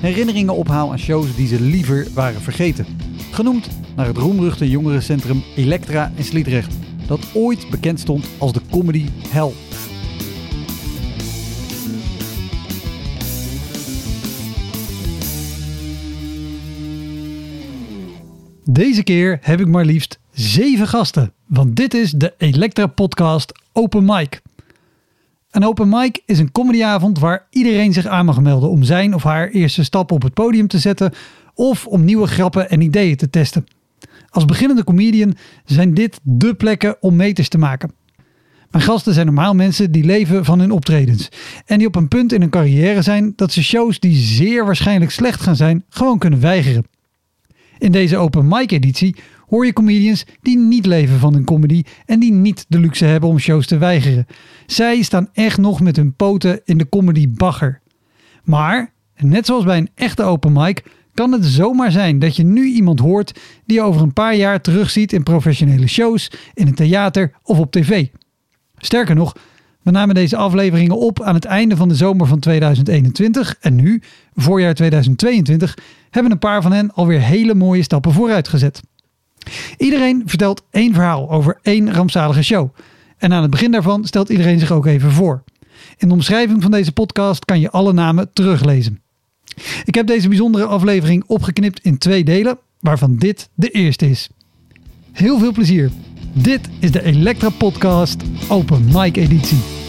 herinneringen ophaal aan shows die ze liever waren vergeten. Genoemd naar het roemruchte jongerencentrum Elektra in Sliedrecht, dat ooit bekend stond als de comedy hell. Deze keer heb ik maar liefst zeven gasten, want dit is de Elektra Podcast Open Mic. Een open mic is een comedyavond waar iedereen zich aan mag melden om zijn of haar eerste stap op het podium te zetten of om nieuwe grappen en ideeën te testen. Als beginnende comedian zijn dit dé plekken om meters te maken. Mijn gasten zijn normaal mensen die leven van hun optredens en die op een punt in hun carrière zijn dat ze shows die zeer waarschijnlijk slecht gaan zijn gewoon kunnen weigeren. In deze open mic editie hoor je comedians die niet leven van hun comedy en die niet de luxe hebben om shows te weigeren. Zij staan echt nog met hun poten in de comedy bagger. Maar, net zoals bij een echte open mic, kan het zomaar zijn dat je nu iemand hoort die je over een paar jaar terugziet in professionele shows, in het theater of op tv. Sterker nog, we namen deze afleveringen op aan het einde van de zomer van 2021 en nu, voorjaar 2022, hebben een paar van hen alweer hele mooie stappen vooruit gezet. Iedereen vertelt één verhaal over één rampzalige show. En aan het begin daarvan stelt iedereen zich ook even voor. In de omschrijving van deze podcast kan je alle namen teruglezen. Ik heb deze bijzondere aflevering opgeknipt in twee delen, waarvan dit de eerste is. Heel veel plezier. Dit is de Elektra Podcast Open Mic editie.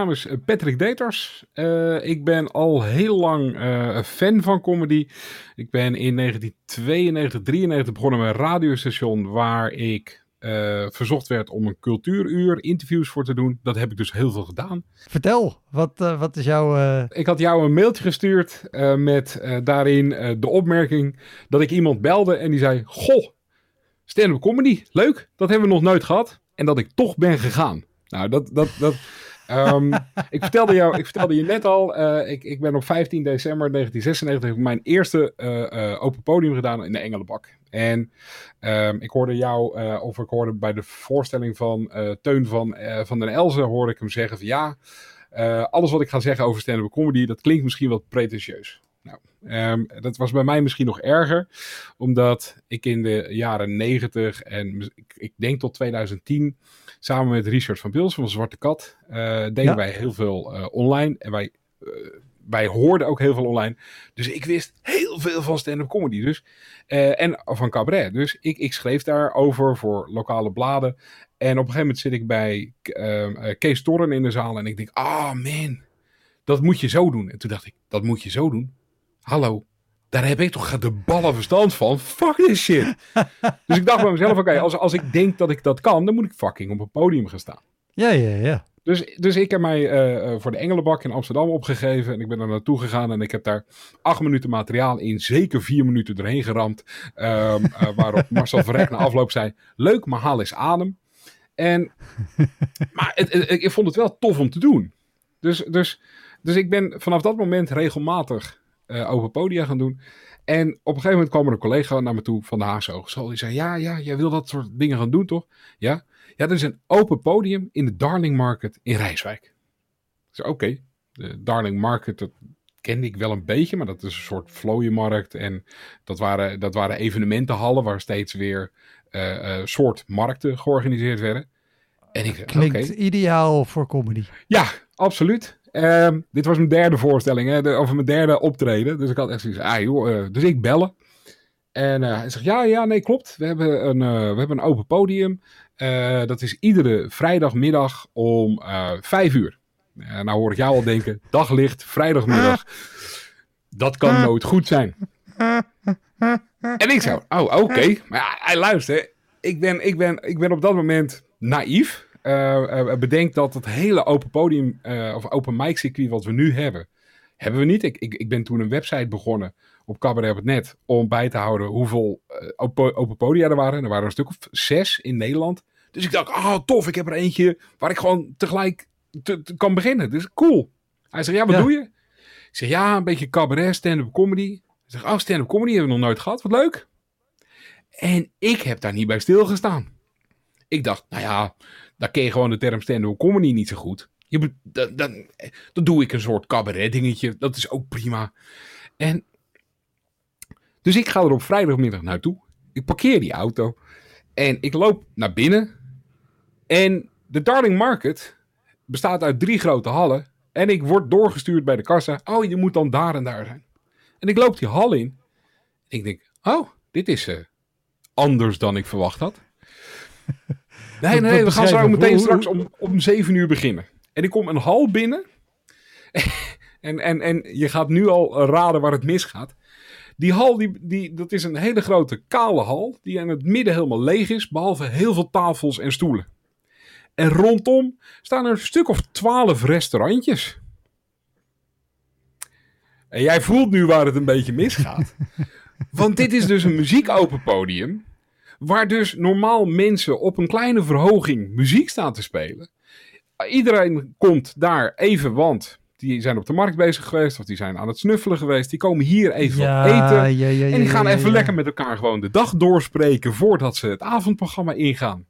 Naam is Patrick Deters. Uh, ik ben al heel lang uh, fan van comedy. Ik ben in 1992, 93 begonnen met een radiostation waar ik uh, verzocht werd om een cultuuruur interviews voor te doen. Dat heb ik dus heel veel gedaan. Vertel, wat, wat is jouw... Ik had jou een mailtje gestuurd met daarin de opmerking dat ik iemand belde en die zei... Goh, stand-up comedy, leuk, dat hebben we nog nooit gehad. En dat ik toch ben gegaan. Nou, dat... dat, dat Um, ik, vertelde jou, ik vertelde je net al, uh, ik, ik ben op 15 december 1996 heb ik mijn eerste uh, uh, open podium gedaan in de Engelenbak. En um, ik hoorde jou, of ik hoorde bij de voorstelling van Teun van, van den Elzen, hoorde ik hem zeggen van ja, alles wat ik ga zeggen over stand-up comedy, dat klinkt misschien wat pretentieus. Um, dat was bij mij misschien nog erger, omdat ik in de jaren 90 en ik, ik denk tot 2010 samen met Richard van Pils van Zwarte Kat uh, deden wij heel veel uh, online. En wij, uh, wij hoorden ook heel veel online. Dus ik wist heel veel van stand-up comedy. Dus, en van cabaret. Dus ik, ik schreef daarover voor lokale bladen. En op een gegeven moment zit ik bij Kees Torren in de zaal. En ik denk, ah oh man, dat moet je zo doen. En toen dacht ik, dat moet je zo doen? Hallo, daar heb ik toch de ballen verstand van. Fuck this shit. dus ik dacht bij mezelf, oké, als, als ik denk dat ik dat kan, dan moet ik fucking op een podium gaan staan. Ja, ja, ja. Dus, dus ik heb mij uh, voor de Engelenbak in Amsterdam opgegeven. En ik ben er naartoe gegaan en ik heb daar acht minuten materiaal in zeker vier minuten doorheen geramd. Um, uh, waarop Marcel Verrek na afloop zei, leuk, maar haal eens adem. En, maar het, het, ik vond het wel tof om te doen. Dus, dus, dus ik ben vanaf dat moment regelmatig uh, open podia gaan doen. En op een gegeven moment kwam er een collega naar me toe van de Haagse Hogeschool. Die zei, ja, ja, jij wil dat soort dingen gaan doen, toch? Ja. Ja, er is een open podium in de Darling Market in Rijswijk. Ik zei, oké. Okay. De Darling Market, dat kende ik wel een beetje, maar dat is een soort vlooienmarkt. En dat waren, dat waren evenementenhallen waar steeds weer uh, uh, soort markten georganiseerd werden. En ik Klinkt okay. ideaal voor comedy. Ja, absoluut. Ehm, dit was mijn derde voorstelling, hè, de- of mijn derde optreden. Dus ik had echt zoiets, ah joh, eh, dus ik bellen. En eh, hij zegt, ja, ja, nee, klopt. We hebben een, eh, we hebben een open podium. Dat is iedere vrijdagmiddag om vijf uur. Nou hoor ik jou al denken, daglicht, vrijdagmiddag. Dat kan nooit goed zijn. En ik zo, oh, oké. Maar ja, hij luistert. Ik ben, ik, ben, ik ben op dat moment naïef. Eh, bedenk dat het hele open podium, eh, of open mic circuit wat we nu hebben, hebben we niet. Ik, ik, ik ben toen een website begonnen op cabaret.net om bij te houden hoeveel open, open podia er waren. Er waren een stuk of zes in Nederland. Dus ik dacht, ah tof, ik heb er eentje waar ik gewoon tegelijk te- te- kan beginnen. Dus cool. Hij zegt, ja, wat Ja. doe je? Ik zeg, ja, een beetje cabaret, stand-up comedy. Hij zegt, oh, stand-up comedy hebben we nog nooit gehad. Wat leuk. En ik heb daar niet bij stilgestaan. Ik dacht, nou ja, daar ken je gewoon de term stand-up comedy niet zo goed. Je, dan, doe ik een soort cabaret dingetje. Dat is ook prima. En dus ik ga er op vrijdagmiddag naartoe. Ik parkeer die auto. En ik loop naar binnen. En de Darling Market bestaat uit drie grote hallen. En ik word doorgestuurd bij de kassa. Oh, je moet dan daar en daar zijn. En ik loop die hal in. Ik denk, oh, dit is eh, anders dan ik verwacht had. Nee, nee, we gaan zo meteen straks om, om zeven uur beginnen. En ik kom een hal binnen. en, en, en je gaat nu al raden waar het misgaat. Die hal, die, die, dat is een hele grote kale hal. Die in het midden helemaal leeg is. Behalve heel veel tafels en stoelen. En rondom staan er een stuk of twaalf restaurantjes. En jij voelt nu waar het een beetje misgaat. Want dit is dus een muziekopen podium. Waar dus normaal mensen op een kleine verhoging muziek staan te spelen. Iedereen komt daar even, want die zijn op de markt bezig geweest. Of die zijn aan het snuffelen geweest. Die komen hier even wat eten. ja, ja, ja, En die gaan even lekker met elkaar gewoon de dag doorspreken voordat ze het avondprogramma ingaan.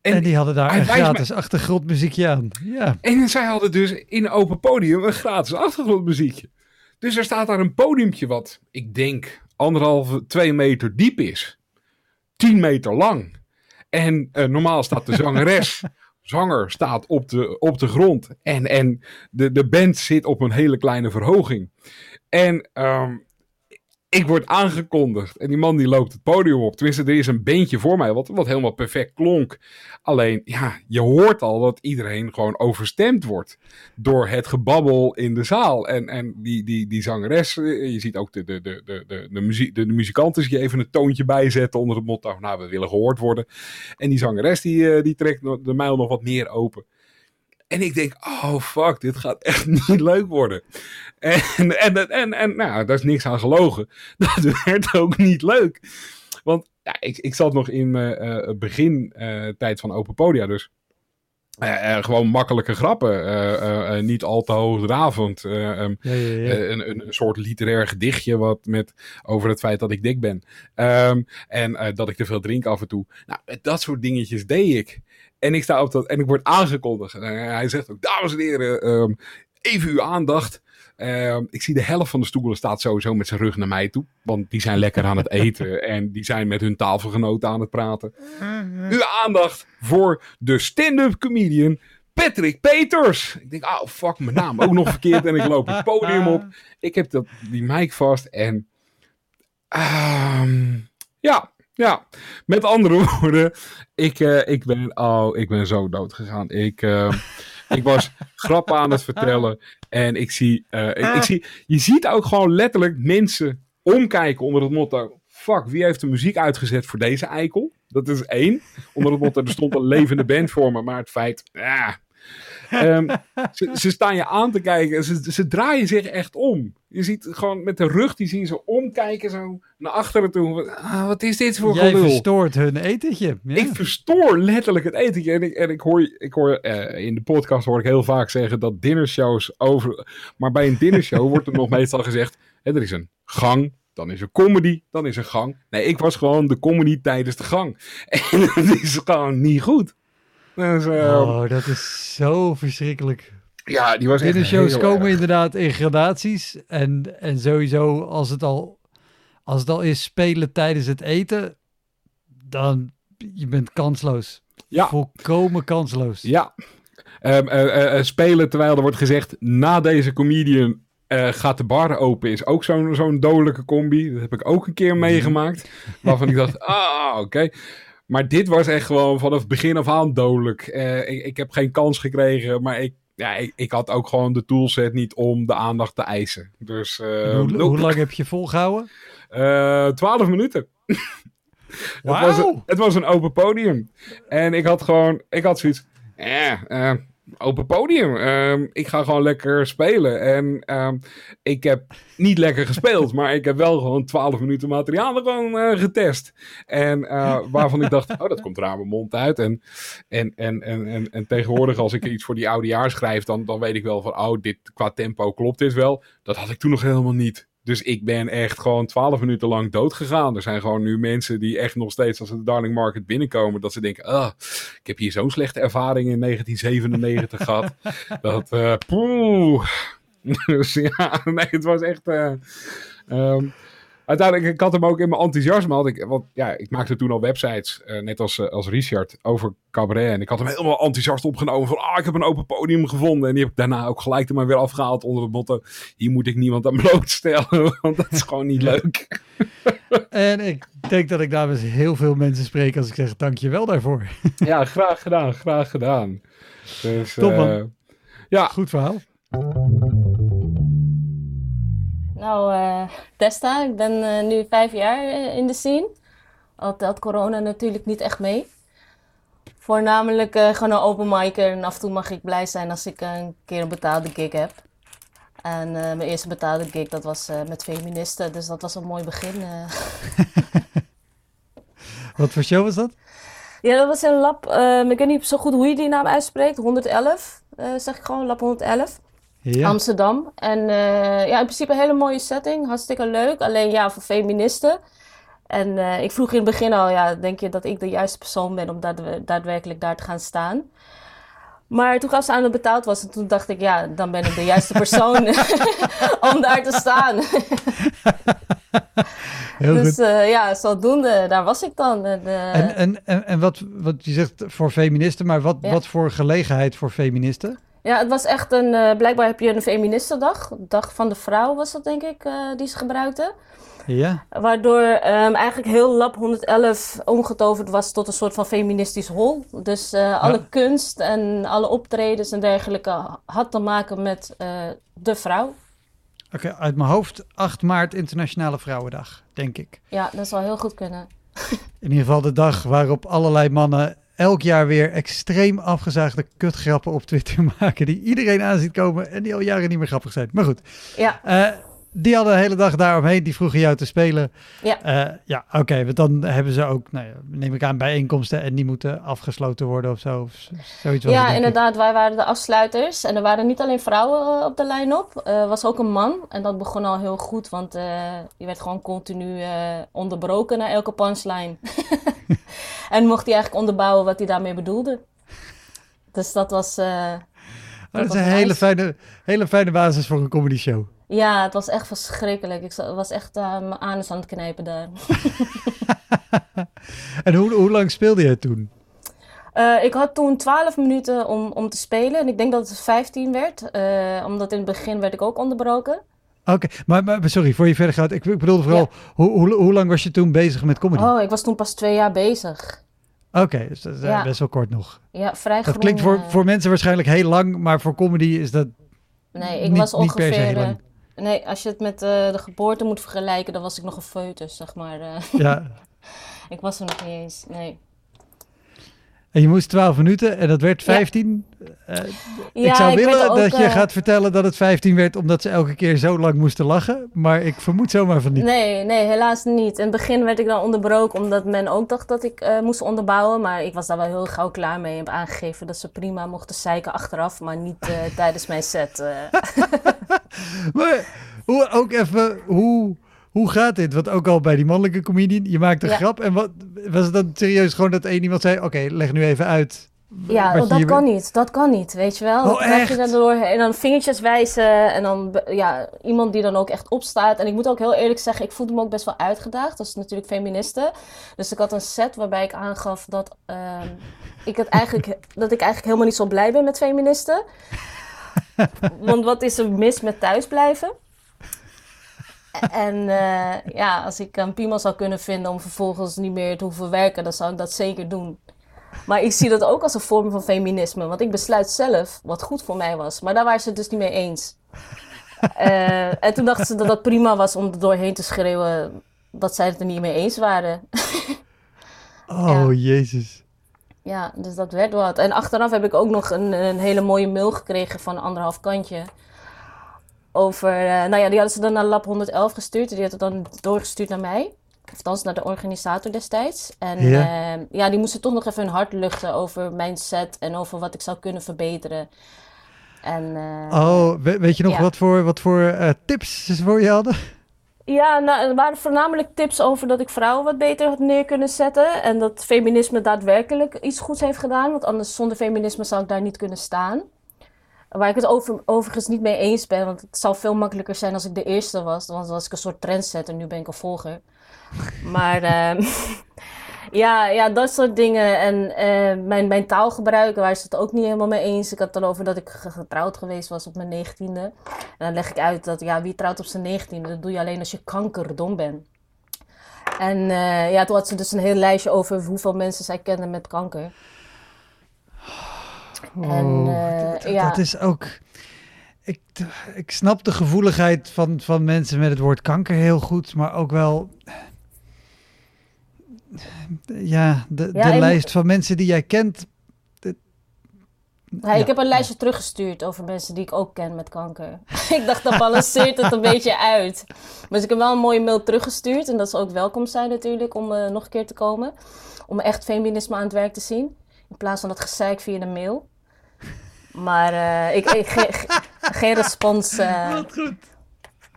En, En die hadden daar een me- gratis achtergrondmuziekje aan. Ja. En zij hadden dus in open podium een gratis achtergrondmuziekje. Dus er staat daar een podiumtje wat, ik denk, anderhalve, twee meter diep is. Tien meter lang. En eh, normaal staat de zangeres, zanger staat op de, op de grond. En, en de, de band zit op een hele kleine verhoging. En ehm, ik word aangekondigd. En die man die loopt het podium op. Tenminste, er is een beentje voor mij wat, wat helemaal perfect klonk. Alleen, ja, je hoort al dat iedereen gewoon overstemd wordt door het gebabbel in de zaal. En, en die, die, die zangeres, eh, je ziet ook de, de, de, de, de, de, de, muzikanten die even een toontje bijzetten onder het motto, nou, we willen gehoord worden. En die zangeres, die, eh, die trekt de mijl nog wat meer open. En ik denk, oh fuck, dit gaat echt niet leuk worden. En, en, en, en nou, daar is niks aan gelogen. Dat werd ook niet leuk. Want ja, ik, ik zat nog in mijn eh, begin eh, van Open Podia, dus eh, eh, gewoon makkelijke grappen. eh, niet al te hoogdravend. Ja, ja, ja. eh, een, een, soort literair gedichtje wat met, over het feit dat ik dik ben. Ehm, en dat ik te veel drink af en toe. Nou, dat soort dingetjes deed ik. En ik sta op dat en ik word aangekondigd. En hij zegt ook, dames en heren, ehm, even uw aandacht. Ehm, ik zie de helft van de stoelen staat sowieso met zijn rug naar mij toe. Want die zijn lekker aan het eten en die zijn met hun tafelgenoten aan het praten. Uw aandacht voor de stand-up comedian Patrick Peters. Ik denk, oh fuck, mijn naam ook nog verkeerd. En ik loop het podium op. Ik heb dat, die mic vast en... ehm, ja, ja. Met andere woorden, ik, eh, ik, ben, oh, ik ben zo dood gegaan. Ik, eh, ik was grappen aan het vertellen. En ik zie, eh, ik, ik zie, je ziet ook gewoon letterlijk mensen omkijken onder het motto... Fuck, wie heeft de muziek uitgezet voor deze eikel? Dat is één. Onder het motto, er stond een levende band voor me. Maar het feit, ja... Ehm, ze, ze staan je aan te kijken. Ze, ze draaien zich echt om. Je ziet gewoon met de rug, die zien ze omkijken zo naar achteren toe. Ah, wat is dit voor Jij gelul? verstoort hun etentje. Ja. Ik verstoor letterlijk het etentje. En ik, en ik hoor, ik hoor eh, in de podcast hoor ik heel vaak zeggen dat dinnershows over. Maar bij een dinnershow wordt er nog meestal gezegd: hè, er is een gang. Dan is er comedy, dan is er gang. Nee, ik was gewoon de comedy tijdens de gang. En het is gewoon niet goed. Dus, eh, Oh, dat is zo verschrikkelijk. ja, die was echt Dinnershows heel komen erg. inderdaad in gradaties. En, en sowieso, als het, al, als het al is spelen tijdens het eten, dan je bent kansloos. Ja. Volkomen kansloos. Ja, Ehm, eh, eh, eh, spelen terwijl er wordt gezegd, na deze comedian gaat de bar open, is ook zo'n zo'n dodelijke combi. Dat heb ik ook een keer meegemaakt. Waarvan ik dacht, ah, oké. Maar dit was echt gewoon vanaf begin af aan dodelijk. Eh, ik, ik heb geen kans gekregen, maar ik, ja, ik, ik had ook gewoon de toolset niet om de aandacht te eisen. Dus eh, hoe, nope. hoe lang heb je volgehouden? Eh, 12 minuten. Het was, het was een open podium. En ik had gewoon, ik had zoiets, eh, open podium. Ehm, ik ga gewoon lekker spelen. En ehm, ik heb niet lekker gespeeld, maar ik heb wel gewoon 12 minuten materiaal er gewoon eh, getest. En eh, waarvan ik dacht, oh, dat komt aan mijn mond uit. En, en, en, en, en, en tegenwoordig, als ik iets voor die oudejaar schrijf, dan, dan weet ik wel van, oh, dit qua tempo klopt dit wel. Dat had ik toen nog helemaal niet. Dus ik ben echt gewoon 12 minuten lang dood gegaan. Er zijn gewoon nu mensen die echt nog steeds als ze de Darling Market binnenkomen, dat ze denken, ah, ik heb hier zo'n slechte ervaring in 1997 gehad. Dat, poeh. Dus ja, nee, het was echt... eh, ehm, uiteindelijk, ik had hem ook in mijn enthousiasme. Had ik, want ja, ik maakte toen al websites, eh, net als, eh, als Richard, over cabaret. En ik had hem helemaal enthousiast opgenomen van, ah, ik heb een open podium gevonden. En die heb ik daarna ook gelijk er maar weer afgehaald onder het motto, hier moet ik niemand aan blootstellen, want dat is gewoon niet leuk. En ik denk dat ik namens heel veel mensen spreek als ik zeg dankjewel daarvoor. ja, graag gedaan, graag gedaan. Dus, Top, man. eh, ja, Goed verhaal. Nou, eh, Testa, ik ben eh, nu vijf jaar eh, in de scene. Al telt corona natuurlijk niet echt mee. Voornamelijk gewoon een open micer en af en toe mag ik blij zijn als ik een keer een betaalde gig heb. En mijn eerste betaalde gig, dat was met feministen, dus dat was een mooi begin. Wat voor show was dat? Ja, dat was een lab, eh, ik weet niet zo goed hoe je die naam uitspreekt, 111, eh, zeg ik gewoon, lab 111. Ja. Amsterdam. En eh, ja, in principe een hele mooie setting. Hartstikke leuk. Alleen ja, voor feministen. En eh, ik vroeg in het begin al, ja, denk je dat ik de juiste persoon ben om daadwe- daadwerkelijk daar te gaan staan? Maar toen gaf ze aan dat het betaald was. En toen dacht ik, ja, dan ben ik de juiste persoon om daar te staan. Heel dus eh, ja, zodoende, daar was ik dan. En, En, en, en, en wat, wat je zegt voor feministen, maar wat, Ja. wat voor gelegenheid voor feministen? Ja, het was echt een. eh, blijkbaar heb je een feministendag. Dag van de vrouw was dat, denk ik, eh, die ze gebruikten. Ja. Waardoor ehm, eigenlijk heel Lab 111 omgetoverd was tot een soort van feministisch hol. Dus eh, alle Ja. kunst en alle optredens en dergelijke had te maken met de vrouw. Oké, uit mijn hoofd 8 maart Internationale Vrouwendag, denk ik. Ja, dat zou heel goed kunnen. In ieder geval de dag waarop allerlei mannen elk jaar weer extreem afgezaagde kutgrappen op Twitter maken. Die iedereen aan ziet komen en die al jaren niet meer grappig zijn. Maar goed, Ja, eh, die hadden de hele dag daaromheen. Die vroegen jou te spelen. Ja. Eh, ja, oké. want dan hebben ze ook, nou ja, neem ik aan, bijeenkomsten. En die moeten afgesloten worden of zo. Of zoiets ja inderdaad, wij waren de afsluiters. En er waren niet alleen vrouwen eh, op de line-up. Er was ook een man. En dat begon al heel goed, want eh, je werd gewoon continu onderbroken na elke punchline. en mocht hij eigenlijk onderbouwen wat hij daarmee bedoelde. Dus dat was... eh, Maar dat is een hele fijne, hele fijne basis voor een comedy show. Ja, het was echt verschrikkelijk. Ik was echt eh, mijn anus aan het knijpen daar. En hoe, hoe lang speelde je toen? Eh, ik had toen 12 minuten om, om te spelen. En ik denk dat het 15 werd. eh, omdat in het begin werd ik ook onderbroken. Oké, maar, maar sorry, voor je verder gaat. Ik, ik bedoelde vooral, hoe, hoe, hoe lang was je toen bezig met comedy? Oh, ik was toen pas twee jaar bezig. Oké, dus dat is Ja. best wel kort nog. Ja, vrij Dat groen, klinkt voor, voor mensen waarschijnlijk heel lang, maar voor comedy is dat... Nee, ik niet- was niet per se ongeveer... nee, als je het met eh, de geboorte moet vergelijken, dan was ik nog een foetus, zeg maar. eh. Ja. ik was er nog niet eens, nee. En je moest 12 minuten en dat werd 15. Eh, Ja, ik zou willen ook, dat je eh, gaat vertellen dat het 15 werd omdat ze elke keer zo lang moesten lachen. Maar ik vermoed zomaar van niet. Nee, nee, helaas niet. In het begin werd ik dan onderbroken omdat men ook dacht dat ik eh, moest onderbouwen. Maar ik was daar wel heel gauw klaar mee. Ik heb aangegeven dat ze prima mochten zeiken achteraf, maar niet tijdens mijn set. Maar hoe, ook even, hoe, hoe gaat dit? Want ook al bij die mannelijke comedian, je maakt een Ja. grap. En wat, was het dan serieus gewoon dat één iemand zei, oké, leg nu even uit Ja, dat kan niet. Dat kan niet, weet je wel. Dan Oh, krijg je echt? daardoor en dan vingertjes wijzen en dan ja, iemand die dan ook echt opstaat. En ik moet ook heel eerlijk zeggen, ik voelde me ook best wel uitgedaagd. Dat is natuurlijk feministe. Dus ik had een set waarbij ik aangaf dat ehm, ik het eigenlijk dat ik eigenlijk helemaal niet zo blij ben met feministen. Want wat is er mis met thuisblijven? En eh, ja, als ik een piemel zou kunnen vinden om vervolgens niet meer te hoeven werken, dan zou ik dat zeker doen. Maar ik zie dat ook als een vorm van feminisme. Want ik besluit zelf wat goed voor mij was. Maar daar waren ze het dus niet mee eens. Eh, en toen dachten ze dat dat prima was om er doorheen te schreeuwen dat zij het er niet mee eens waren. Oh, jezus. ja, dus dat werd wat. En achteraf heb ik ook nog een, een hele mooie mail gekregen van anderhalf kantje. Over, eh, nou ja, die hadden ze dan naar Lab 111 gestuurd. Die had het dan doorgestuurd naar mij. Of althans naar de organisator destijds. En Ja. ja. ja, die moesten toch nog even hun hart luchten over mijn set en over wat ik zou kunnen verbeteren. En, eh, Oh, we- weet je nog Ja. wat voor, wat voor eh, tips ze voor je hadden? Ja, nou, er waren voornamelijk tips over dat ik vrouwen wat beter had neer kunnen zetten. En dat feminisme daadwerkelijk iets goeds heeft gedaan. Want anders zonder feminisme zou ik daar niet kunnen staan. Waar ik het over, overigens niet mee eens ben. Want het zou veel makkelijker zijn als ik de eerste was. Want was ik een soort trendsetter. Nu ben ik een volger. Maar ehm, ja, ja, dat soort dingen. En eh, mijn, mijn taalgebruik, waar is het ook niet helemaal mee eens. Ik had het dan over dat ik ge- getrouwd geweest was op mijn negentiende. En dan leg ik uit dat ja, wie trouwt op zijn negentiende, dat doe je alleen als je kankerdom bent. En eh, ja, toen had ze dus een heel lijstje over hoeveel mensen zij kenden met kanker. En, Oh, eh, dat, dat- ja. dat is ook... Ik, ik snap de gevoeligheid van, van mensen met het woord kanker heel goed, maar ook wel... Ja, de, Ja, de lijst van mensen die jij kent. Ja, ik heb een lijstje teruggestuurd over mensen die ik ook ken met kanker. ik dacht, dat balanceert het een beetje uit. Dus ik heb wel een mooie mail teruggestuurd. En dat ze ook welkom zijn natuurlijk om eh, nog een keer te komen. Om echt feminisme aan het werk te zien. In plaats van dat gezeik via de mail. Maar eh, ik, ik ge- ge- geen respons. eh, goed.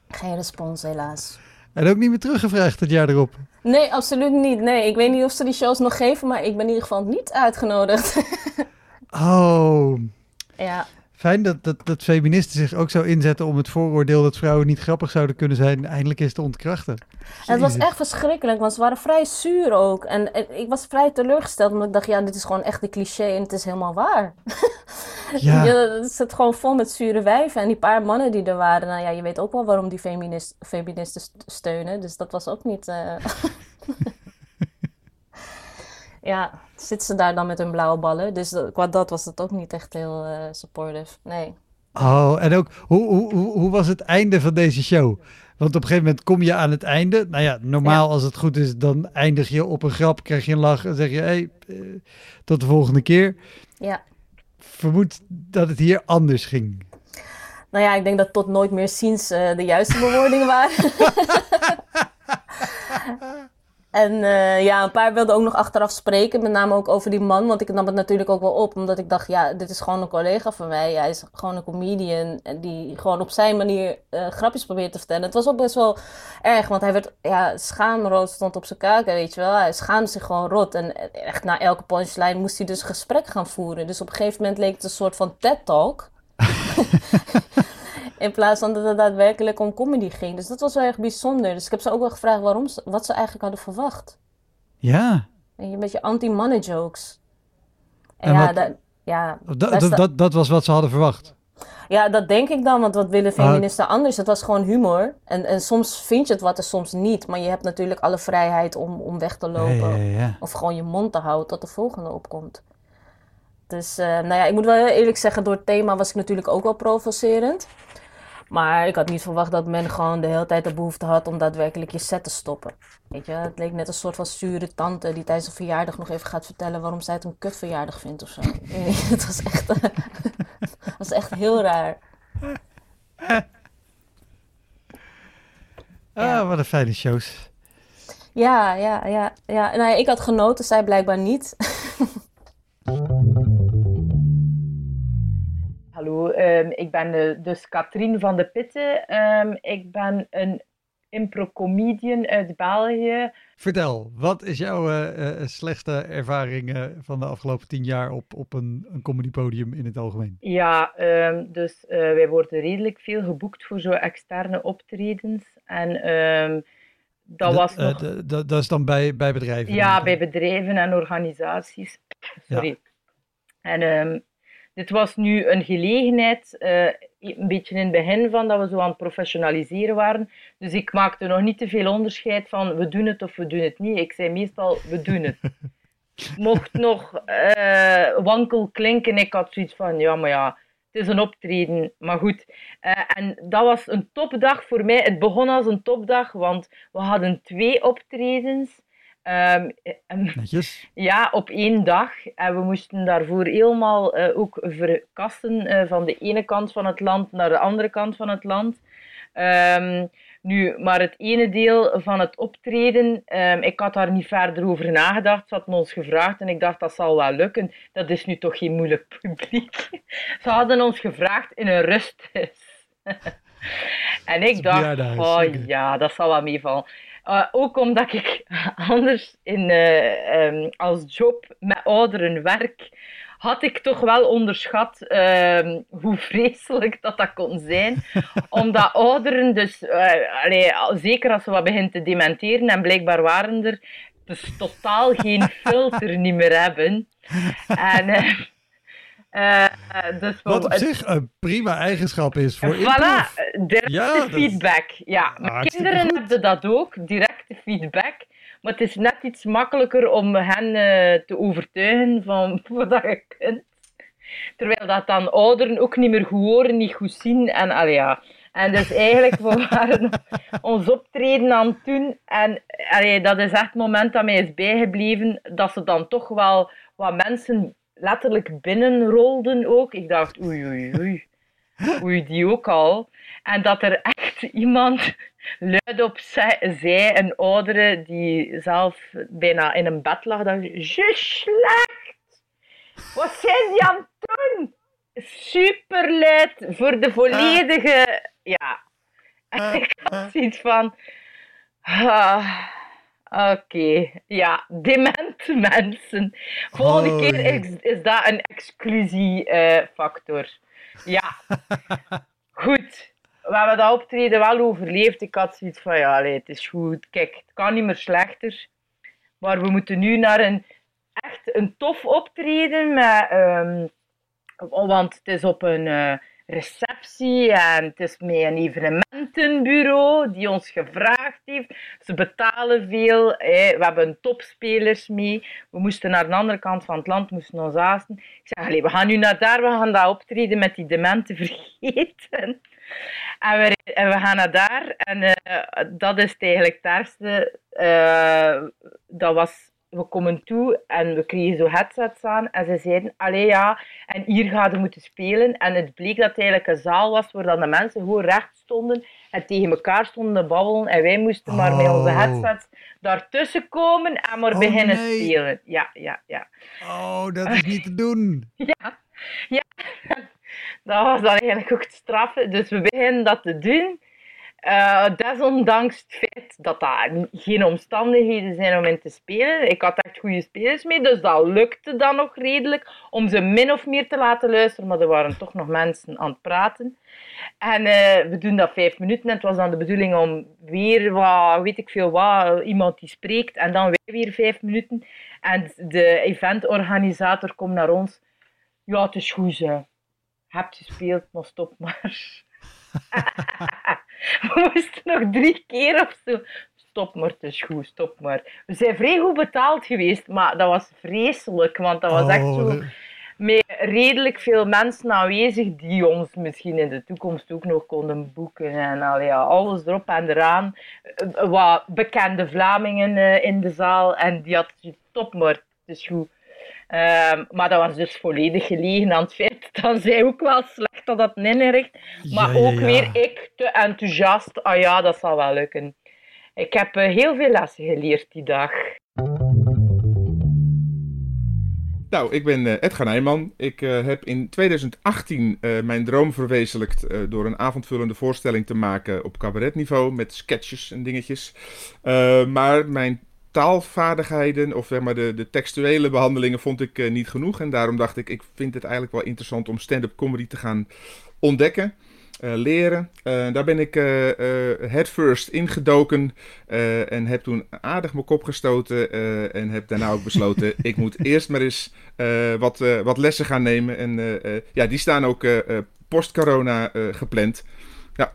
geen respons helaas. En ook niet meer teruggevraagd het jaar erop. Nee, absoluut niet. Nee, ik weet niet of ze die shows nog geven, maar ik ben in ieder geval niet uitgenodigd. Oh, ja. Fijn dat, dat, dat feministen zich ook zo inzetten om het vooroordeel dat vrouwen niet grappig zouden kunnen zijn, eindelijk eens te ontkrachten. En het was echt verschrikkelijk, want ze waren vrij zuur ook. En, en ik was vrij teleurgesteld, omdat ik dacht, ja, dit is gewoon echt de cliché en het is helemaal waar. Ja. Ja, het zit gewoon vol met zure wijven. En die paar mannen die er waren, nou ja, je weet ook wel waarom die feminist, feministen st- steunen. Dus dat was ook niet... eh, ja, zitten ze daar dan met hun blauwe ballen. Dus dat- qua dat was het ook niet echt heel eh, supportive. Nee. Oh, en ook, hoe, hoe, hoe, hoe was het einde van deze show? Want op een gegeven moment kom je aan het einde. Nou ja, normaal als het goed is, dan eindig je op een grap, krijg je een lach en zeg je, hey, eh, tot de volgende keer. Ja. Vermoed dat het hier anders ging. Nou ja, ik denk dat tot nooit meer ziens eh, de juiste bewoordingen waren. en eh, ja, een paar wilden ook nog achteraf spreken, met name ook over die man. Want ik nam het natuurlijk ook wel op, omdat ik dacht, ja, dit is gewoon een collega van mij. Hij is gewoon een comedian die gewoon op zijn manier eh, grapjes probeert te vertellen. Het was ook best wel erg, want hij werd, ja, schaamrood stond op zijn kaken, weet je wel. Hij schaamde zich gewoon rot. En echt na elke punchline moest hij dus gesprek gaan voeren. Dus op een gegeven moment leek het een soort van TED-talk. In plaats van dat het daadwerkelijk om comedy ging. Dus dat was wel erg bijzonder. Dus ik heb ze ook wel gevraagd waarom ze, wat ze eigenlijk hadden verwacht. Ja, een beetje anti-mannen jokes. En, En ja, wat- ja, dat, dat, dat, was wat ze hadden verwacht. ja, dat denk ik dan. Want wat willen feministen anders? Het was gewoon humor. En, en soms vind je het wat en soms niet. Maar je hebt natuurlijk alle vrijheid om, om weg te lopen. Of gewoon je mond te houden tot de volgende opkomt. Dus, eh, nou ja, ik moet wel heel eerlijk zeggen, door het thema was ik natuurlijk ook wel provocerend. Maar ik had niet verwacht dat men gewoon de hele tijd de behoefte had om daadwerkelijk je set te stoppen. Weet je, het leek net een soort van zure tante die tijdens een verjaardag nog even gaat vertellen waarom zij het een kutverjaardag vindt of zo. het was echt, het was echt heel raar. Ah, wat een fijne shows. Ja, ja, ja, ja. Nou ja, ik had genoten, zij blijkbaar niet. Hallo, ehm, ik ben eh, dus Katrien van de Pitten. Ehm, ik ben een impro-comedian uit België. Vertel, wat is jouw uh, slechtste ervaring uh, van de afgelopen tien jaar op, op een, een comedypodium in het algemeen? Ja, um, dus wij worden redelijk veel geboekt voor zo externe optredens. En dat was nog... Dat is dan bij, bij bedrijven? Ja, bij bedrijven en organisaties. Sorry. Ja. En dit was nu een gelegenheid, uh, een beetje in het begin van dat we zo aan het professionaliseren waren. Dus ik maakte nog niet te veel onderscheid van we doen het of we doen het niet. Ik zei meestal we doen het. Mocht nog uh, wankel klinken, ik had zoiets van ja, maar ja, het is een optreden. Maar goed, uh, en dat was een topdag voor mij. Het begon als een topdag, want we hadden twee optredens. Um, Netjes. Ja, op één dag. En we moesten daarvoor helemaal uh, ook verkassen uh, van de ene kant van het land naar de andere kant van het land. Um, nu, maar het ene deel van het optreden, um, ik had daar niet verder over nagedacht. Ze hadden ons gevraagd en ik dacht dat zal wel lukken. Dat is nu toch geen moeilijk publiek. Ze hadden ons gevraagd in een rusthuis. en ik dacht, oh ja, dat zal wel meevallen. Uh, ook omdat ik anders in, uh, um, als job met ouderen werk, had ik toch wel onderschat uh, hoe vreselijk dat dat kon zijn. omdat ouderen dus, uh, allee, zeker als ze wat beginnen te dementeren, en blijkbaar waren er, dus totaal geen filter niet meer hebben. En... Uh, dus Wat op zich een prima eigenschap is voor Voilà, directe ja, feedback. Ja, kinderen hebben dat ook, directe feedback. Maar het is net iets makkelijker om hen uh, te overtuigen van wat je kunt. Terwijl dat dan ouderen ook niet meer goed horen, niet goed zien. En, allee, ja. en dus eigenlijk, we waren ons optreden aan het doen. En allee, dat is echt het moment dat mij is bijgebleven, dat ze dan toch wel wat mensen letterlijk binnenrolden ook. Ik dacht, oei, oei, oei. Oei, die ook al. En dat er echt iemand luid op zei, een oudere die zelf bijna in een bed lag, dat je slecht. Wat zijn die aan het doen? Super luid voor de volledige, ja. En ik had zoiets van, ah, Oké, okay. ja, demente mensen. Volgende keer is, is, dat een exclusiefactor. Uh, ja, goed. We hebben dat optreden wel overleefd. Ik had zoiets van, ja, allee, het is goed. Kijk, het kan niet meer slechter. Maar we moeten nu naar een echt een tof optreden. Met, um, want het is op een... Uh, receptie en het is met een evenementenbureau die ons gevraagd heeft. Ze betalen veel, we hebben topspelers mee. We moesten naar de andere kant van het land, moesten ons haasten. Ik zeg, we gaan nu naar daar, we gaan dat optreden met die dementen vergeten. En we, we gaan naar daar en uh, dat is eigenlijk het ergste. Uh, dat was we komen toe en we kregen zo headsets aan en ze zeiden, allee ja, en hier gaan we moeten spelen. En het bleek dat het eigenlijk een zaal was waar dan de mensen gewoon recht stonden en tegen elkaar stonden te babbelen en wij moesten maar met onze oh. headsets daartussen komen en maar oh, beginnen spelen. Ja, ja, ja. Oh, dat is niet te doen. ja, ja. Dat was dan eigenlijk ook het straffen. Dus we beginnen dat te doen. Uh, desondanks het feit dat dat geen omstandigheden zijn om in te spelen. Ik had echt goede spelers mee, dus dat lukte dan nog redelijk om ze min of meer te laten luisteren. Maar er waren toch nog mensen aan het praten. En uh, we doen dat vijf minuten. En het was dan de bedoeling om weer wat, weet ik veel wat, iemand die spreekt. En dan weer vijf minuten. En de eventorganisator komt naar ons. Ja, het is goed, ze. Hebt gespeeld, maar stop maar. We moesten nog drie keer of zo. Stop maar, het is goed, stop maar. We zijn vrij goed betaald geweest, maar dat was vreselijk, want dat was echt zo oh, met redelijk veel mensen aanwezig die ons misschien in de toekomst ook nog konden boeken. En al, ja, alles erop en eraan. Wat bekende Vlamingen eh, in de zaal en die had stop maar, het is goed. Um, maar dat was dus volledig gelegen aan het feit dat zij ook wel slecht had dat inricht. Maar ook weer ik te enthousiast. Ah ja, dat zal wel lukken. Ik heb uh, heel veel lessen geleerd die dag. Nou, ik ben uh, Edgar Nijman. Ik heb in 2018 mijn droom verwezenlijkt door een avondvullende voorstelling te maken op cabaretniveau met sketches en dingetjes. maar mijn taalvaardigheden of zeg maar de, de textuele behandelingen vond ik niet genoeg. En daarom dacht ik, ik vind het eigenlijk wel interessant om stand-up comedy te gaan ontdekken. Uh, leren. Uh, daar ben ik uh, headfirst ingedoken en heb toen aardig mijn kop gestoten en heb daarna ook besloten, ik moet eerst maar eens wat, wat lessen gaan nemen. En ja, die staan ook post-corona gepland. Ja.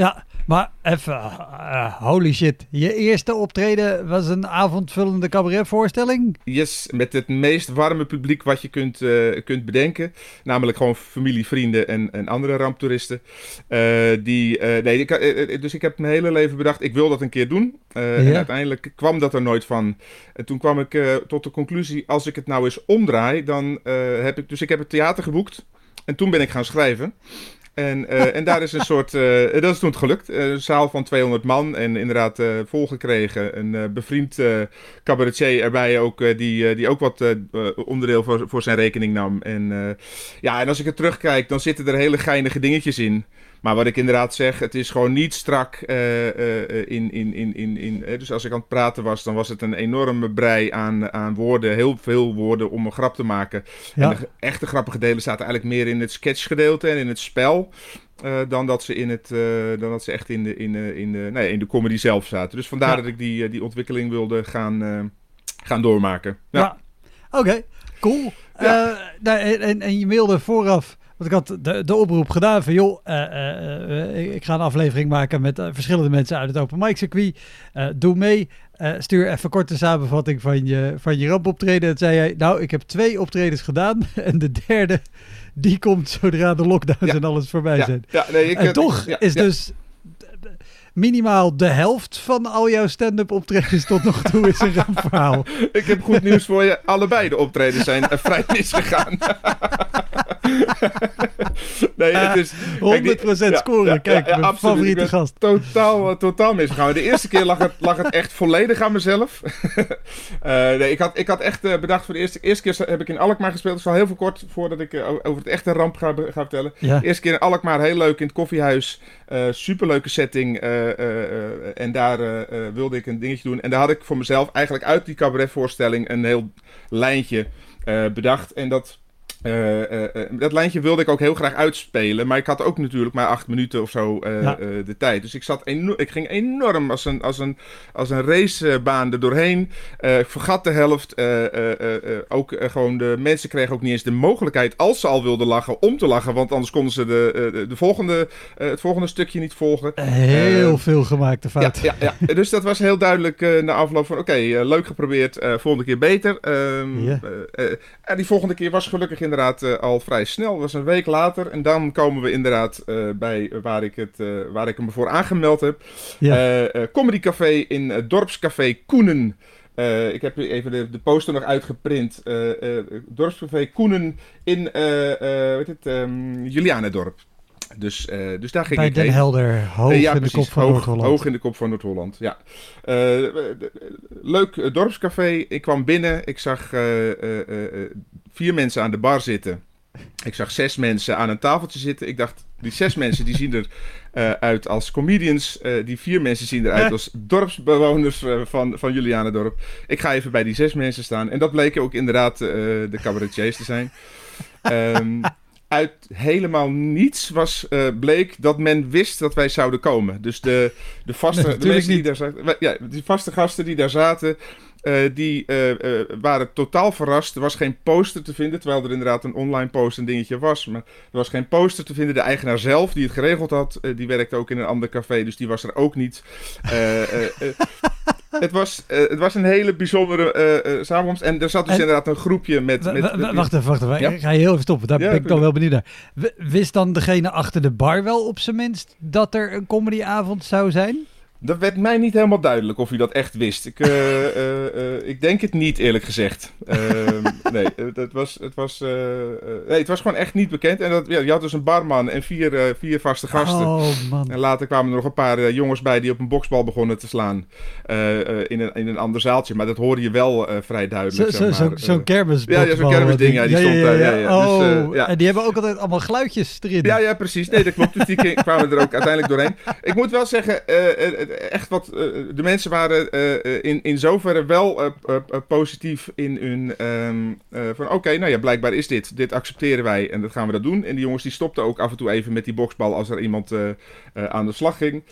Ja, maar even, uh, holy shit. Je eerste optreden was een avondvullende cabaretvoorstelling? Yes, met het meest warme publiek wat je kunt, uh, kunt bedenken. Namelijk gewoon familie, vrienden en, en andere ramptoeristen. Uh, die, nee, ik, dus ik heb mijn hele leven bedacht, ik wil dat een keer doen. Ja. En uiteindelijk kwam dat er nooit van. En toen kwam ik tot de conclusie, als ik het nou eens omdraai, dan heb ik... Dus ik heb het theater geboekt. En toen ben ik gaan schrijven. En, uh, en daar is een soort, uh, dat is toen gelukt, een zaal van 200 man en inderdaad volgekregen. Een bevriend cabaretier erbij ook, die, die ook wat onderdeel voor, voor zijn rekening nam. En ja, en als ik er terugkijk, dan zitten er hele geinige dingetjes in. Maar wat ik inderdaad zeg, het is gewoon niet strak in, in, in, in, in. Dus als ik aan het praten was, dan was het een enorme brei aan, aan woorden. Heel veel woorden om een grap te maken. Ja. En de echte grappige delen zaten eigenlijk meer in het sketchgedeelte en in het spel. Dan dat ze in het, dan dat ze echt in de, in de, in de, nee, in de comedy zelf zaten. Dus vandaar ja. dat ik die, die ontwikkeling wilde gaan, gaan doormaken. Ja, ja. oké, okay. cool. En, en je mailde vooraf want ik had de, de oproep gedaan van joh, uh, uh, ik ga een aflevering maken met verschillende mensen uit het open mic circuit. doe mee. stuur even korte samenvatting van je, van je rampoptreden. En zei hij, nou ik heb twee optredens gedaan en de derde die komt zodra de lockdowns ja. en alles voorbij ja. zijn. Ja, nee, ik, en toch is dus minimaal de helft van al jouw stand-up optredens tot nog toe is een rampverhaal. ik heb goed nieuws voor je. Allebei de optredens zijn vrij misgegaan. nee, het is... 100% kijk, scoren. Kijk, ja, mijn favoriete gast. Totaal, totaal misgegaan. De eerste keer lag het, lag het echt volledig aan mezelf. uh, nee, ik had, ik had echt uh, bedacht voor de eerste, eerste keer heb ik in Alkmaar gespeeld. Dus al heel veel kort voordat ik uh, over het echte ramp ga, ga vertellen. Eerste keer in Alkmaar, heel leuk in het koffiehuis. superleuke setting. En daar wilde ik een dingetje doen. En daar had ik voor mezelf eigenlijk uit die cabaretvoorstelling een heel lijntje bedacht. En dat uh, uh, dat lijntje wilde ik ook heel graag uitspelen. Maar ik had ook natuurlijk maar acht minuten of zo ja. de tijd. Dus ik, zat ik ging enorm als een, als een, als een racebaan er doorheen. ik vergat de helft. ook gewoon de mensen kregen ook niet eens de mogelijkheid, als ze al wilden lachen, om te lachen. Want anders konden ze de, de volgende, het volgende stukje niet volgen. Heel veel gemaakte fouten. Ja, ja, ja, dus dat was heel duidelijk na afloop van: oké, okay, leuk geprobeerd. volgende keer beter. Um, ja. en die volgende keer was gelukkig in inderdaad uh, al vrij snel. Dat was een week later. En dan komen we inderdaad uh, bij waar ik, het, uh, waar ik hem voor aangemeld heb. Ja. Comedy Café in Dorpscafé Koenen. ik heb even de, de poster nog uitgeprint. Dorpscafé Koenen in weet het, um, Julianendorp. Dus, uh, dus daar ging Bij ik Den heen. Helder, hoog uh, ja, in de kop van Noord-Holland. Hoog in de kop van Noord-Holland, ja. Uh, leuk dorpscafé. Ik kwam binnen. Ik zag vier mensen aan de bar zitten. Ik zag zes mensen aan een tafeltje zitten. Ik dacht, die zes mensen die zien eruit uit als comedians. die vier mensen zien eruit als dorpsbewoners van, van Julianendorp. Ik ga even bij die zes mensen staan. En dat bleken ook inderdaad de cabaretiers te zijn. Um, uit helemaal niets was, uh, bleek dat men wist dat wij zouden komen. Dus de, de vaste, nee, de mensen die daar zaten, ja, die vaste gasten die daar zaten, die uh, waren totaal verrast. Er was geen poster te vinden, terwijl er inderdaad een online post een dingetje was. Maar er was geen poster te vinden. De eigenaar zelf, die het geregeld had, die werkte ook in een ander café, dus die was er ook niet. het, was, het was een hele bijzondere samenkomst. En er zat dus inderdaad een groepje met... wacht even, wacht even. Ik ga je heel even stoppen. Daar ben ik dan wel benieuwd naar. Wist dan degene achter de bar wel op zijn minst dat er een comedyavond zou zijn? Dat werd mij niet helemaal duidelijk of hij dat echt wist. Ik, uh, uh, uh, ik denk het niet, eerlijk gezegd. Ehm, nee, het was, het, was, nee, het was gewoon echt niet bekend. En dat, ja, je had dus een barman en vier, vier vaste gasten. Oh, man. En later kwamen er nog een paar jongens bij die op een boksbal begonnen te slaan. in, een, in een ander zaaltje. Maar dat hoorde je wel vrij duidelijk. Zo'n zo, zo, zo kermis. Ja, ja zo'n kermisding. Ja, die stond daar. Ja, ja, dus, oh, en die hebben ook altijd allemaal geluidjes erin. Ja, ja, precies. Nee, dat klopt. Dus die kwamen er ook uiteindelijk doorheen. Ik moet wel zeggen, echt wat. de mensen waren in, in zoverre wel positief in hun. Um, van oké, nou ja, blijkbaar is dit. Dit accepteren wij en dat gaan we dat doen. En die jongens die stopten ook af en toe even met die boksbal als er iemand aan de slag ging.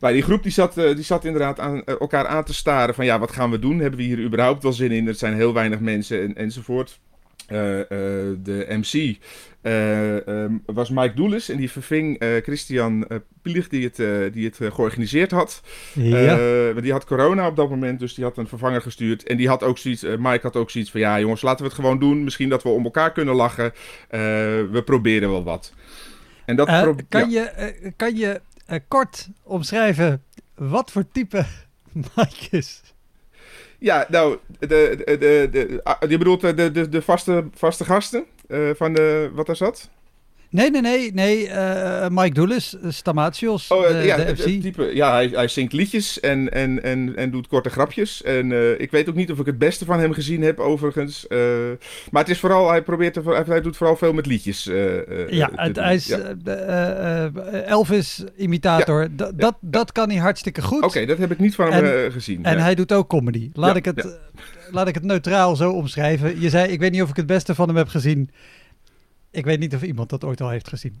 Maar die groep die zat, die zat inderdaad aan elkaar aan te staren van ja, wat gaan we doen? Hebben we hier überhaupt wel zin in? Er zijn heel weinig mensen en, enzovoort. Uh, uh, de MC uh, um, was Mike Doelis en die verving Christian Pielig die het, die het georganiseerd had. Ja. die had corona op dat moment, dus die had een vervanger gestuurd. En die had ook zoiets, Mike had ook zoiets van ja jongens, laten we het gewoon doen. Misschien dat we om elkaar kunnen lachen. we proberen wel wat. En dat kan, je, kan je kort omschrijven wat voor type Mike is? Ja, nou, de, de, de, de, ah, je bedoelt de, de, de vaste, vaste gasten uh, van de, wat er zat? Nee, nee, nee, nee. Uh, Mike Douglas, Stamatios, oh, de, ja, de FC. Type, ja, hij, hij zingt liedjes en, en, en, en doet korte grapjes. En uh, ik weet ook niet of ik het beste van hem gezien heb, overigens. Maar het is vooral, hij probeert, te, hij doet vooral veel met liedjes. ja, het, hij is ja. Elvis-imitator. Ja, dat, dat kan hij hartstikke goed. Oké, dat heb ik niet van hem gezien. En hij doet ook comedy. Laat, ik het, laat ik het neutraal zo omschrijven. Je zei, ik weet niet of ik het beste van hem heb gezien. Ik weet niet of iemand dat ooit al heeft gezien.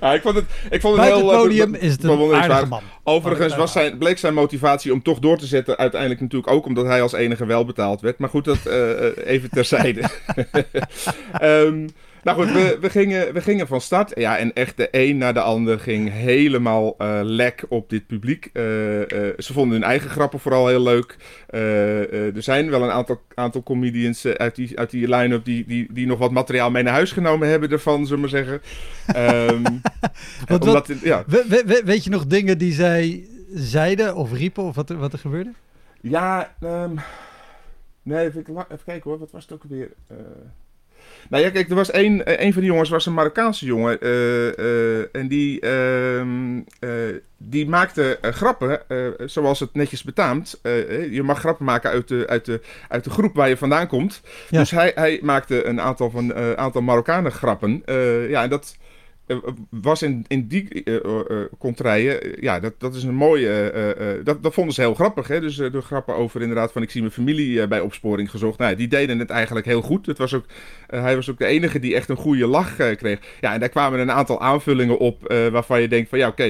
ja, ik vond het, ik vond het heel... het podium is het een aardige man. Overigens was zijn, bleek zijn motivatie om toch door te zetten uiteindelijk natuurlijk ook omdat hij als enige wel betaald werd. Maar goed, dat uh, even terzijde. um, Nou goed, we, we, gingen, we gingen van start. Ja, en echt de een naar de ander ging helemaal uh, lek op dit publiek. Uh, uh, ze vonden hun eigen grappen vooral heel leuk. er zijn wel een aantal, aantal comedians uit die, uit die line-up die, die, die nog wat materiaal mee naar huis genomen hebben ervan, zullen we maar zeggen. Um, wat, omdat, ja. we, we, weet je nog dingen die zij zeiden of riepen of wat, wat er gebeurde? Ja, um, nee, even, even, kijken hoor. Wat was het ook weer? Nou ja, kijk, er was één, eh, een van die jongens was een Marokkaanse jongen. Uh, uh, en die, ehm, die maakte grappen, zoals het netjes betaamt. je mag grappen maken uit de, uit de, uit de groep waar je vandaan komt. Dus hij, hij maakte een aantal, van, aantal Marokkanen grappen. ja, en dat eh, was in, in die uh, ja, dat, dat is een mooie, dat, dat vonden ze heel grappig. Hè? Dus de grappen over inderdaad van ik zie mijn familie bij opsporing gezocht. Nou, die deden het eigenlijk heel goed. Het was ook, hij was ook de enige die echt een goede lach kreeg. Ja, en daar kwamen een aantal aanvullingen op waarvan je denkt van ja, oké,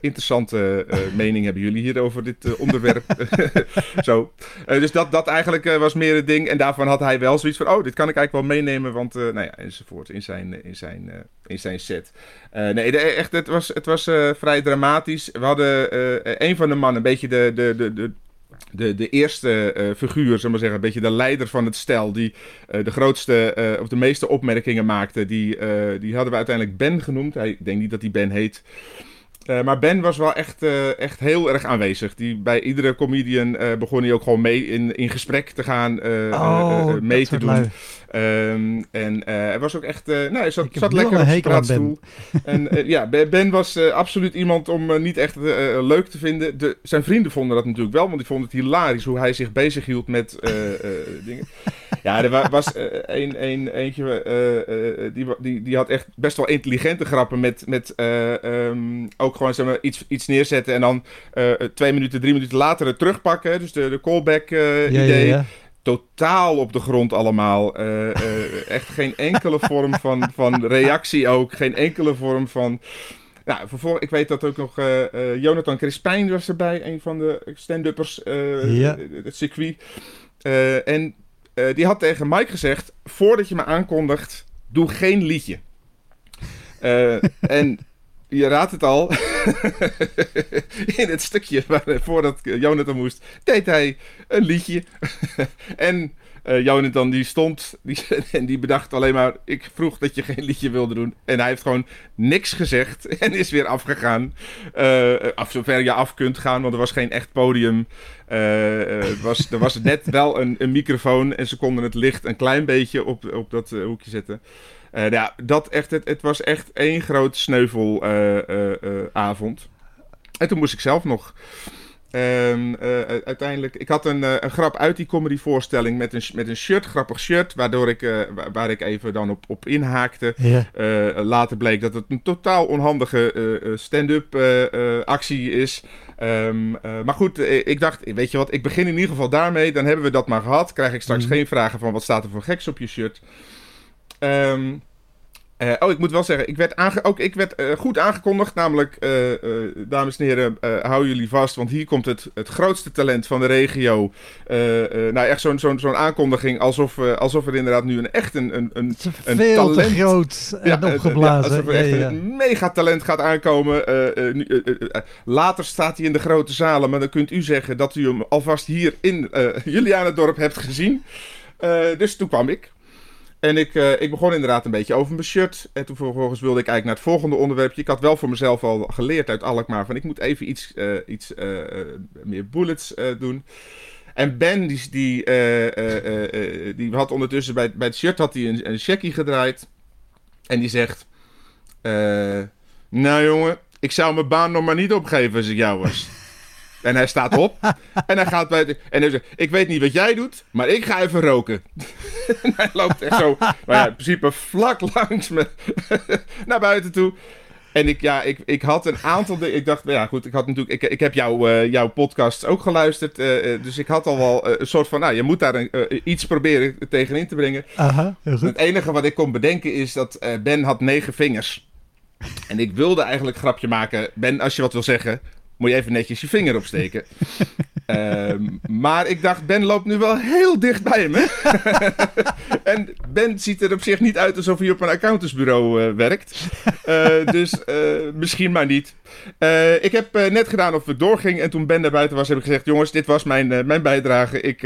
interessante mening hebben jullie hier over dit onderwerp. Zo. dus dat, dat eigenlijk was meer het ding. En daarvan had hij wel zoiets van, oh, dit kan ik eigenlijk wel meenemen, want nou ja, enzovoort in zijn, in zijn eh, in zijn set. Uh, nee, echt, het was, het was uh, vrij dramatisch. We hadden uh, een van de mannen, een beetje de, de, de, de, de, de eerste uh, figuur, zullen maar zeggen, een beetje de leider van het stel, die uh, de grootste uh, of de meeste opmerkingen maakte, die, die hadden we uiteindelijk Ben genoemd. Hij, ik denk niet dat hij Ben heet. Maar Ben was wel echt, echt heel erg aanwezig. Die, bij iedere comedian begon hij ook gewoon mee in, in gesprek te gaan, oh, mee te doen. Um, en hij was ook echt, nou, hij zat, zat lekker op zijn praatstoel. en ja, Ben was absoluut iemand om niet echt leuk te vinden. De, zijn vrienden vonden dat natuurlijk wel, want die vonden het hilarisch hoe hij zich bezig hield met dingen. Ja, er was een, een, eentje, die, die, die had echt best wel intelligente grappen met, met um, ook gewoon zeg maar, iets, iets neerzetten en dan twee minuten, drie minuten later het terugpakken. Dus de, de callback idee. Ja, ja. Totaal op de grond allemaal. Uh, echt geen enkele vorm van, van reactie ook. Geen enkele vorm van... Nou, vervolgens, ik weet dat ook nog Jonathan Crispijn was erbij. Een van de stand-uppers. ja. Het circuit. en die had tegen Mike gezegd... Voordat je me aankondigt, doe geen liedje. en je raadt het al. in het stukje waar, voordat Jonathan moest, deed hij een liedje. en Uh, Jonathan die stond die, en die bedacht alleen maar... Ik vroeg dat je geen liedje wilde doen. En hij heeft gewoon niks gezegd en is weer afgegaan. Uh, zover je af kunt gaan, want er was geen echt podium. Uh, was, er was net wel een, een, microfoon en ze konden het licht een klein beetje op, op dat hoekje zetten. Ja, dat echt, het, het was echt één groot sneuvelavond. en toen moest ik zelf nog... Um, uh, uiteindelijk, ik had een, uh, een grap uit die comedyvoorstelling met een, met een shirt, grappig shirt, waardoor ik, uh, waar ik even dan op, op inhaakte. Yeah. later bleek dat het een totaal onhandige stand-up actie is. Um, maar goed, ik dacht, weet je wat, ik begin in ieder geval daarmee. Dan hebben we dat maar gehad. Krijg ik straks mm. geen vragen van wat staat er voor geks op je shirt. Um, uh, oh, ik moet wel zeggen, ik werd, aange ook, ik werd uh, goed aangekondigd. Namelijk, uh, dames en heren, hou jullie vast. Want hier komt het, het grootste talent van de regio. nou, echt zo'n zo'n zo'n aankondiging. Alsof, alsof er inderdaad nu een echt een, een, een, een Veel talent... te groot en ja, opgeblazen. Ja, alsof er echt ja, een megatalent gaat aankomen. Nu, later staat hij in de grote zalen. Maar dan kunt u zeggen dat u hem alvast hier in Julianendorp hebt gezien. dus toen kwam ik. En ik, uh, ik begon inderdaad een beetje over mijn shirt. En toen vervolgens wilde ik eigenlijk naar het volgende onderwerpje. Ik had wel voor mezelf al geleerd uit Alkmaar van ik moet even iets, uh, iets uh, meer bullets doen. En Ben, die, die, die had ondertussen bij, bij het shirt had hij een, een checkie gedraaid. En die zegt... nou jongen, ik zou mijn baan nog maar niet opgeven als ik jou was. En hij staat op. en hij gaat bij. De, en hij zegt: Ik weet niet wat jij doet, maar ik ga even roken. en hij loopt echt zo. Maar ja, in principe vlak langs me naar buiten toe. En ik, ja, ik, ik had een aantal dingen. Ik dacht, ja, goed, ik had natuurlijk. Ik, ik heb jou, uh, jouw podcast ook geluisterd. Uh, dus ik had al wel uh, een soort van. Nou, je moet daar een, iets proberen tegenin te brengen. Aha, heel goed. Het enige wat ik kon bedenken is dat Ben had negen vingers. En ik wilde eigenlijk een grapje maken. Ben, als je wat wil zeggen, moet je even netjes je vinger opsteken. um, maar ik dacht, Ben loopt nu wel heel dicht bij hem. Hè? en Ben ziet er op zich niet uit alsof hij op een accountantsbureau uh, werkt. Uh, dus uh, misschien maar niet. ik heb net gedaan of ik doorging. En toen Ben naar buiten was, heb ik gezegd: Jongens, dit was mijn, mijn bijdrage. Ik,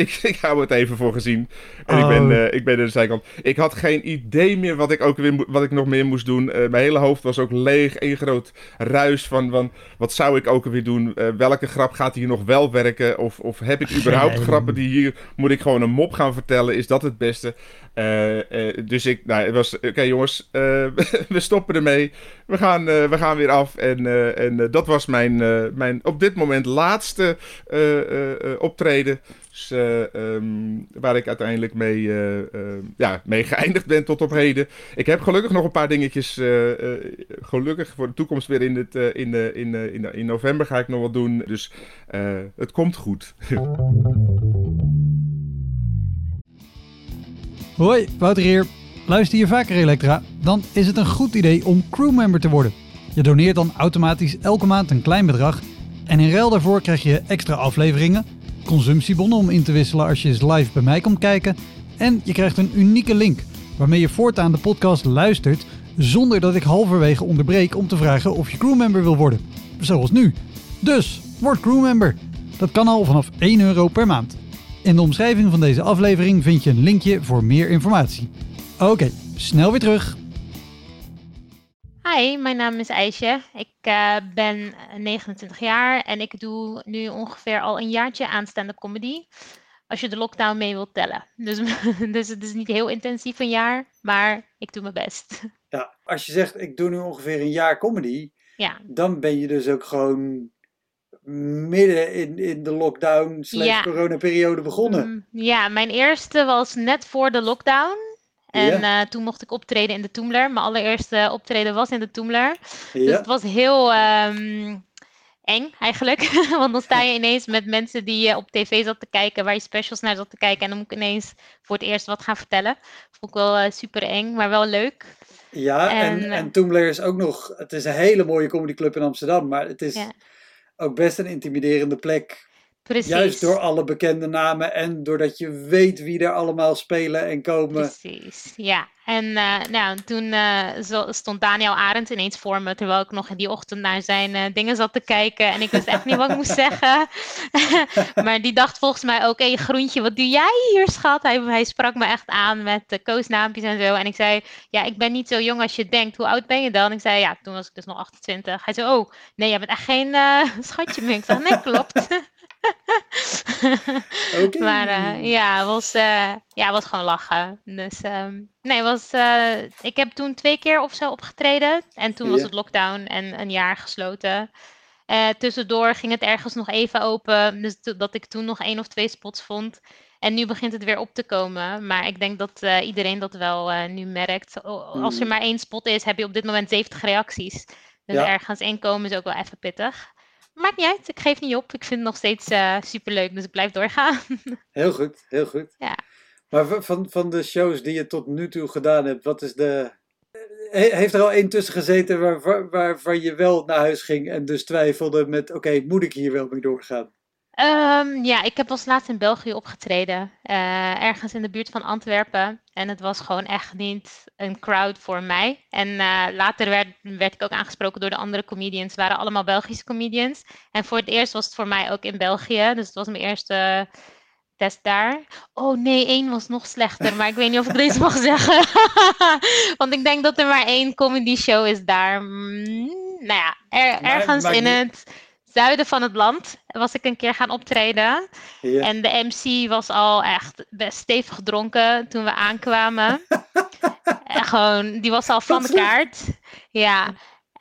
ik, ik hou het even voor gezien. En ik, ben, uh, ik ben er de zijkant. Ik had geen idee meer wat ik, ook weer, wat ik nog meer moest doen. Uh, mijn hele hoofd was ook leeg. Een groot ruis van, van wat zou ik ook weer doen? Uh, welke grap gaat hier nog wel werken? Of, of heb ik überhaupt grappen die hier... Moet ik gewoon een mop gaan vertellen? Is dat het beste? dus ik... Nou, het was... Oké jongens, we stoppen ermee. We gaan, we gaan weer af. En, en dat was mijn, mijn op dit moment laatste optreden. Dus, waar ik uiteindelijk mee, uh, uh, ja, mee geëindigd ben tot op heden. Ik heb gelukkig nog een paar dingetjes. Uh, gelukkig voor de toekomst weer in, het, in, in, in, in november ga ik nog wat doen. Dus het komt goed. Hoi, Wouter hier. Luister je vaker Elektra? Dan is het een goed idee om crewmember te worden. Je doneert dan automatisch elke maand een klein bedrag. En in ruil daarvoor krijg je extra afleveringen consumptiebonnen om in te wisselen als je eens live bij mij komt kijken. En je krijgt een unieke link waarmee je voortaan de podcast luistert zonder dat ik halverwege onderbreek om te vragen of je crewmember wil worden. Zoals nu. Dus, word crewmember. Dat kan al vanaf 1 euro per maand. In de omschrijving van deze aflevering vind je een linkje voor meer informatie. Oké, snel weer terug. Hi, mijn naam is IJsje. Ik uh, ben 29 jaar en ik doe nu ongeveer al een jaartje aan stand-up comedy. Als je de lockdown mee wilt tellen. Dus, dus het is niet heel intensief een jaar, maar ik doe mijn best. Ja, als je zegt ik doe nu ongeveer een jaar comedy, ja. dan ben je dus ook gewoon midden in, in de lockdown slash ja. coronaperiode begonnen. Mm, ja, mijn eerste was net voor de lockdown. En uh, toen mocht ik optreden in de Toomler. Mijn allereerste optreden was in de Toomler. Dus het was heel um, eng eigenlijk. Want dan sta je ineens met mensen die je op tv zat te kijken, waar je specials naar zat te kijken. En dan moet ik ineens voor het eerst wat gaan vertellen. Vond ik wel uh, super eng, maar wel leuk. Ja, en, en, en Toomler is ook nog... Het is een hele mooie comedyclub in Amsterdam, maar het is ook best een intimiderende plek Precies. Juist door alle bekende namen en doordat je weet wie er allemaal spelen en komen. Precies, ja. En uh, nou, toen uh, stond Daniel Arendt ineens voor me, terwijl ik nog in die ochtend naar zijn uh, dingen zat te kijken. En ik wist echt niet wat ik moest zeggen. maar die dacht volgens mij ook, hé hey, Groentje, wat doe jij hier, schat? Hij, hij sprak me echt aan met koosnaampjes en zo. En ik zei, ja, ik ben niet zo jong als je denkt. Hoe oud ben je dan? Ik zei, ja, toen was ik dus nog 28. Hij zei, oh, nee, jij bent echt geen schatje meer. Ik zei, nee, klopt. okay. Maar uh, ja, het was, uh, ja, was gewoon lachen. Dus um, nee, was, uh, ik heb toen twee keer of zo opgetreden. En toen was het lockdown en een jaar gesloten. tussendoor ging het ergens nog even open. Dus dat ik toen nog één of twee spots vond. En nu begint het weer op te komen. Maar ik denk dat iedereen dat wel nu merkt. Als er maar één spot is, heb je op dit moment 70 reacties. Dus ja. ergens inkomen is ook wel even pittig maakt niet uit. Ik geef niet op. Ik vind het nog steeds uh, superleuk, dus ik blijf doorgaan. heel goed, heel goed. Ja. Maar van, van de shows die je tot nu toe gedaan hebt, wat is de... heeft er al één tussen gezeten waar, waar, waarvan je wel naar huis ging en dus twijfelde met, oké, moet ik hier wel mee doorgaan? Um, ja, ik heb als laatst in België opgetreden. Uh, ergens in de buurt van Antwerpen. En het was gewoon echt niet een crowd voor mij. En uh, later werd, werd ik ook aangesproken door de andere comedians. Het waren allemaal Belgische comedians. En voor het eerst was het voor mij ook in België. Dus het was mijn eerste test daar. Oh nee, één was nog slechter. Maar ik weet niet of ik deze mag zeggen. Want ik denk dat er maar één comedy show is daar. Mm, nou ja, er, ergens in het zuiden van het land was ik een keer gaan optreden. Ja. En de MC was al echt best stevig gedronken toen we aankwamen. en gewoon, die was al van de kaart. Ja.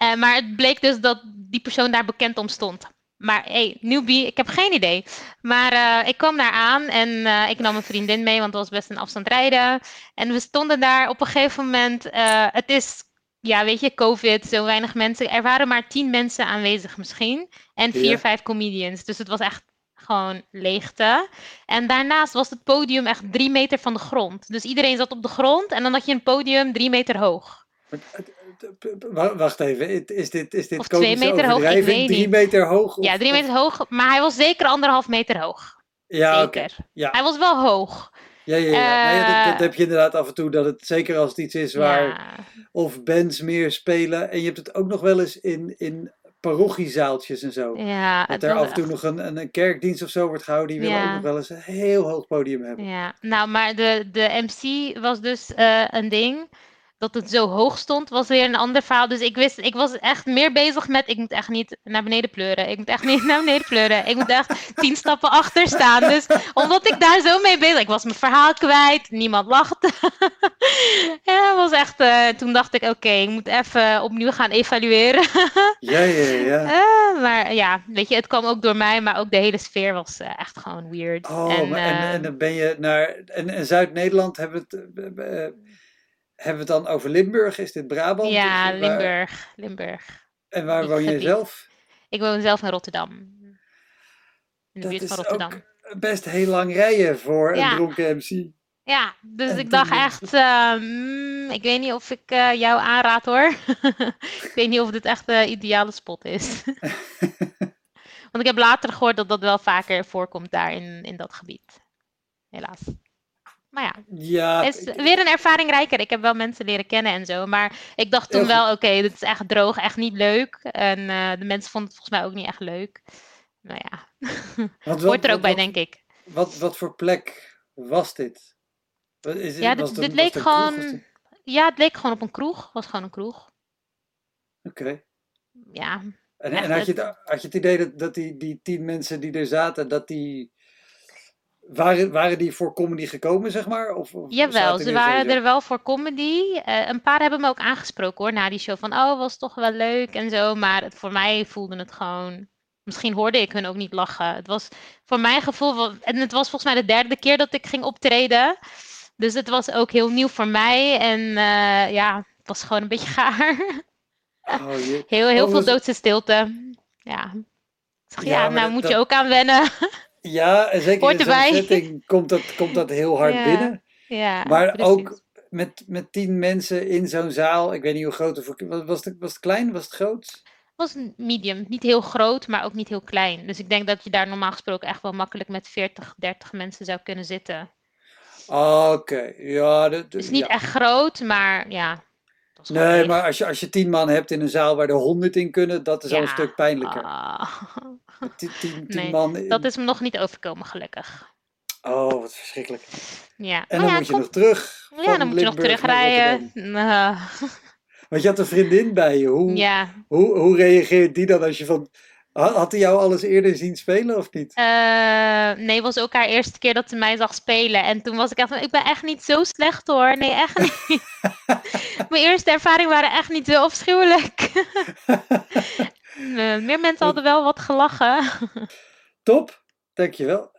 Uh, maar het bleek dus dat die persoon daar bekend om stond. Maar hey, newbie, ik heb geen idee. Maar uh, ik kwam daar aan en uh, ik nam een vriendin mee, want het was best een afstand rijden. En we stonden daar op een gegeven moment. het is ja, weet je, COVID, zo weinig mensen. Er waren maar tien mensen aanwezig misschien. En vier, vijf comedians. Dus het was echt gewoon leegte. En daarnaast was het podium echt drie meter van de grond. Dus iedereen zat op de grond en dan had je een podium drie meter hoog. Wacht even, is dit, is dit of twee meter hoog? Ik weet drie meter hoog? Of, ja, drie meter hoog, maar hij was zeker anderhalf meter hoog. Ja, zeker. Ja. Hij was wel hoog. Ja, ja, ja. Uh, dat, dat, heb je inderdaad af en toe, dat het zeker als het iets is waar ja. of bands meer spelen. En je hebt het ook nog wel eens in, in parochiezaaltjes en zo. Ja, dat er af en toe nog een, een, kerkdienst of zo wordt gehouden. Die willen ook nog wel eens een heel hoog podium hebben. Ja, nou, maar de, de MC was dus uh, een ding dat het zo hoog stond, was weer een ander verhaal. Dus ik wist, ik was echt meer bezig met, ik moet echt niet naar beneden pleuren. Ik moet echt niet naar beneden pleuren. Ik moet echt tien stappen achter staan. Dus omdat ik daar zo mee bezig, ik was mijn verhaal kwijt, niemand lachte. ja, was echt, uh, toen dacht ik, oké, ik moet even opnieuw gaan evalueren. ja, ja, ja. Uh, maar ja, weet je, het kwam ook door mij, maar ook de hele sfeer was uh, echt gewoon weird. Oh, en, maar, en, en, dan ben je naar, en, en Zuid-Nederland hebben het hebben we het dan over Limburg? Is dit Brabant? Ja, Limburg. Limburg. En waar woon je zelf? Ik woon zelf in Rotterdam. In de buurt van Rotterdam. Ook best heel lang rijden voor een dronken MC. Ja, dus ik dacht echt, uh, ik weet niet of ik uh, jou aanraad hoor. ik weet niet of dit echt de ideale spot is. Want ik heb later gehoord dat dat wel vaker voorkomt daar in, in dat gebied. Helaas. Maar ja, ja is weer een ervaring rijker. Ik heb wel mensen leren kennen en zo. Maar ik dacht toen wel, oké, okay, dit is echt droog, echt niet leuk. En uh, de mensen vonden het volgens mij ook niet echt leuk. Nou ja, wat, hoort er ook bij, denk ik. Wat, wat voor plek was dit? Is, ja, dit, dit leek gewoon... Ja, het leek gewoon op een kroeg. Het was gewoon een kroeg. Oké. Okay. Ja. En, en had, je het, had je het idee dat, dat die, die tien mensen die er zaten, dat die waren, waren die voor comedy gekomen, zeg maar? Of, of Jawel, ze waren er wel voor comedy. Uh, een paar hebben me ook aangesproken hoor, na die show. Van, oh, was toch wel leuk en zo. Maar het, voor mij voelde het gewoon... Misschien hoorde ik hun ook niet lachen. Het was voor mijn gevoel... En het was volgens mij de derde keer dat ik ging optreden. Dus het was ook heel nieuw voor mij. En uh, ja, het was gewoon een beetje gaar. Oh, heel heel oh, veel doodse stilte. Ja. ja, ja nou moet je ook aan wennen. Ja, en zeker in zo'n setting komt dat, komt dat heel hard binnen. Ja, maar ook met, met tien mensen in zo'n zaal. Ik weet niet hoe groot het was. Het, was het klein? Was het groot? was medium. Niet heel groot, maar ook niet heel klein. Dus ik denk dat je daar normaal gesproken echt wel makkelijk met 40, 30 mensen zou kunnen zitten. Oké, ja. De, dus niet echt groot, maar ja. Nee, maar als je, als je tien man hebt in een zaal waar er honderd in kunnen, dat is al een stuk pijnlijker. Uh, tien, tien, nee, man in... dat is me nog niet overkomen, gelukkig. Oh, wat verschrikkelijk. Ja. En dan ja, moet je nog terug. Ja, dan moet je nog terugrijden. Uh. Want je had een vriendin bij je. Hoe, ja. hoe, hoe reageert die dan als je van... Had hij jou alles eerder zien spelen of niet? Uh, nee, was ook haar eerste keer dat ze mij zag spelen. En toen was ik echt van, ik ben echt niet zo slecht hoor. Nee, echt niet. Mijn eerste ervaringen waren echt niet zo afschuwelijk. Meer mensen hadden wel wat gelachen. Top, dankjewel.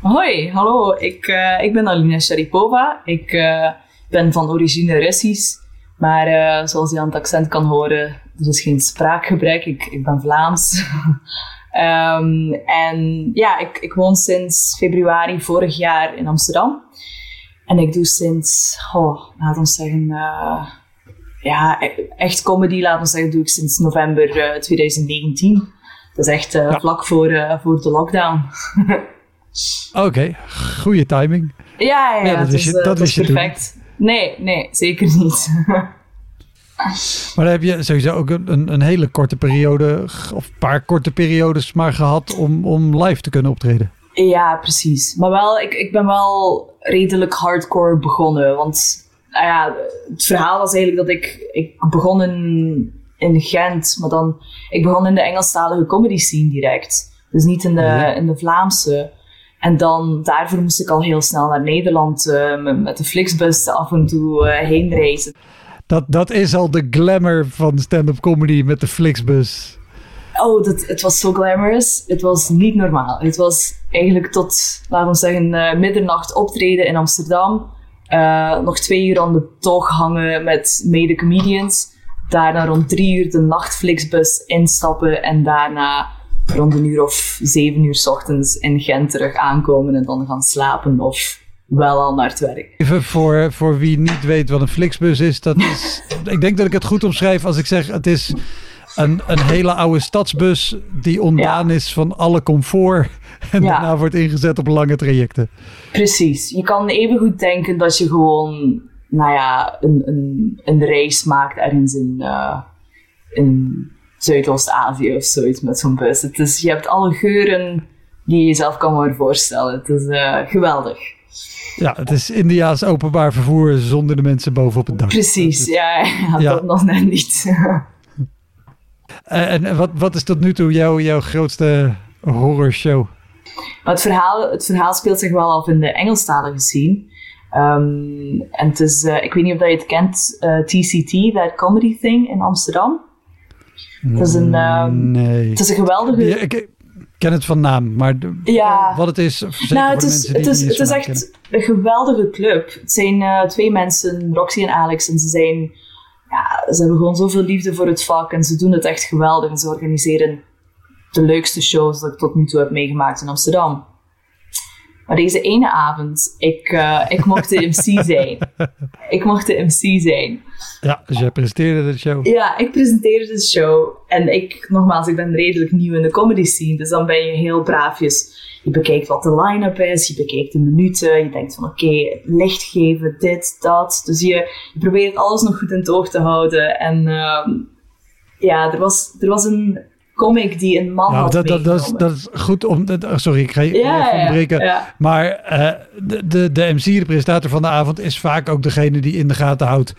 Hoi, hallo. Ik, uh, ik ben Alina Sharipova. Ik uh, ben van origine Russisch. Maar uh, zoals je aan het accent kan horen, er is geen spraakgebrek. Ik, ik ben Vlaams. um, en ja, ik, ik woon sinds februari vorig jaar in Amsterdam. En ik doe sinds, oh, laten we zeggen, uh, ja, echt comedy, laten we zeggen, doe ik sinds november uh, 2019. Dat is echt uh, ja. vlak voor, voor de lockdown. Oké, okay. goede timing. Ja, ja, ja dat, is, dat is perfect. Nee, nee, zeker niet. maar dan heb je sowieso ook een, een hele korte periode, of een paar korte periodes maar gehad om, om live te kunnen optreden. Ja, precies. Maar wel, ik, ik ben wel redelijk hardcore begonnen. Want nou ja, het verhaal was eigenlijk dat ik, ik begon in, in Gent, maar dan, ik begon in de Engelstalige comedy scene direct. Dus niet in de, in de Vlaamse. En dan, daarvoor moest ik al heel snel naar Nederland uh, met de Flixbus af en toe uh, heen reizen. Dat, dat is al de glamour van stand-up comedy met de Flixbus. Oh, dat, het was zo glamorous. Het was niet normaal. Het was eigenlijk tot, laten we zeggen, uh, middernacht optreden in Amsterdam. nog twee uur aan de toog hangen met mede-comedians. Daarna rond drie uur de nacht Flixbus instappen en daarna rond een uur of zeven uur ochtends in Gent terug aankomen en dan gaan slapen of wel al naar het werk. Even voor, voor wie niet weet wat een Flixbus is, dat is ik denk dat ik het goed omschrijf als ik zeg het is een, een hele oude stadsbus die ontdaan ja. is van alle comfort en ja. daarna wordt ingezet op lange trajecten. Precies. Je kan even goed denken dat je gewoon nou ja, een, een, een reis maakt ergens in, uh, in Zuidoost-Azië of zoiets met zo'n bus. Het is, je hebt alle geuren die je jezelf kan maar voorstellen. Het is uh, geweldig. Ja, het is India's openbaar vervoer zonder de mensen bovenop het dak. Precies, is, ja, dat nog net niet. en en wat, wat is tot nu toe jouw, jouw grootste horrorshow? Maar het, verhaal, het verhaal speelt zich wel af in de Engelstalige scene. Um, en het is, uh, ik weet niet of je het kent, uh, TCT, That Comedy Thing in Amsterdam. Het is een, um, nee. het is een geweldige... Ja, ik ken het van naam, maar de, ja. wat het is, nou, het voor is, het is, het is echt kennen. een geweldige club. Het zijn uh, twee mensen, Roxy en Alex, en ze zijn... Ja, ze hebben gewoon zoveel liefde voor het vak en ze doen het echt geweldig. En ze organiseren de leukste shows dat ik tot nu toe heb meegemaakt in Amsterdam. Maar deze ene avond, ik, uh, ik mocht de MC zijn. Ik mocht de MC zijn. Ja, dus jij presenteerde de show. Ja, ik presenteerde de show. En ik, nogmaals, ik ben redelijk nieuw in de comedy scene. Dus dan ben je heel braafjes. Je bekijkt wat de line-up is. Je bekijkt de minuten. Je denkt van, oké, okay, licht geven, dit, dat. Dus je, je probeert alles nog goed in het oog te houden. En uh, ja, er was, er was een comic die een man had dat, dat, dat, is, dat is goed om... Dat, sorry, ik ga je ja. Maar uh, de, de, de MC, de presentator van de avond... is vaak ook degene die in de gaten houdt...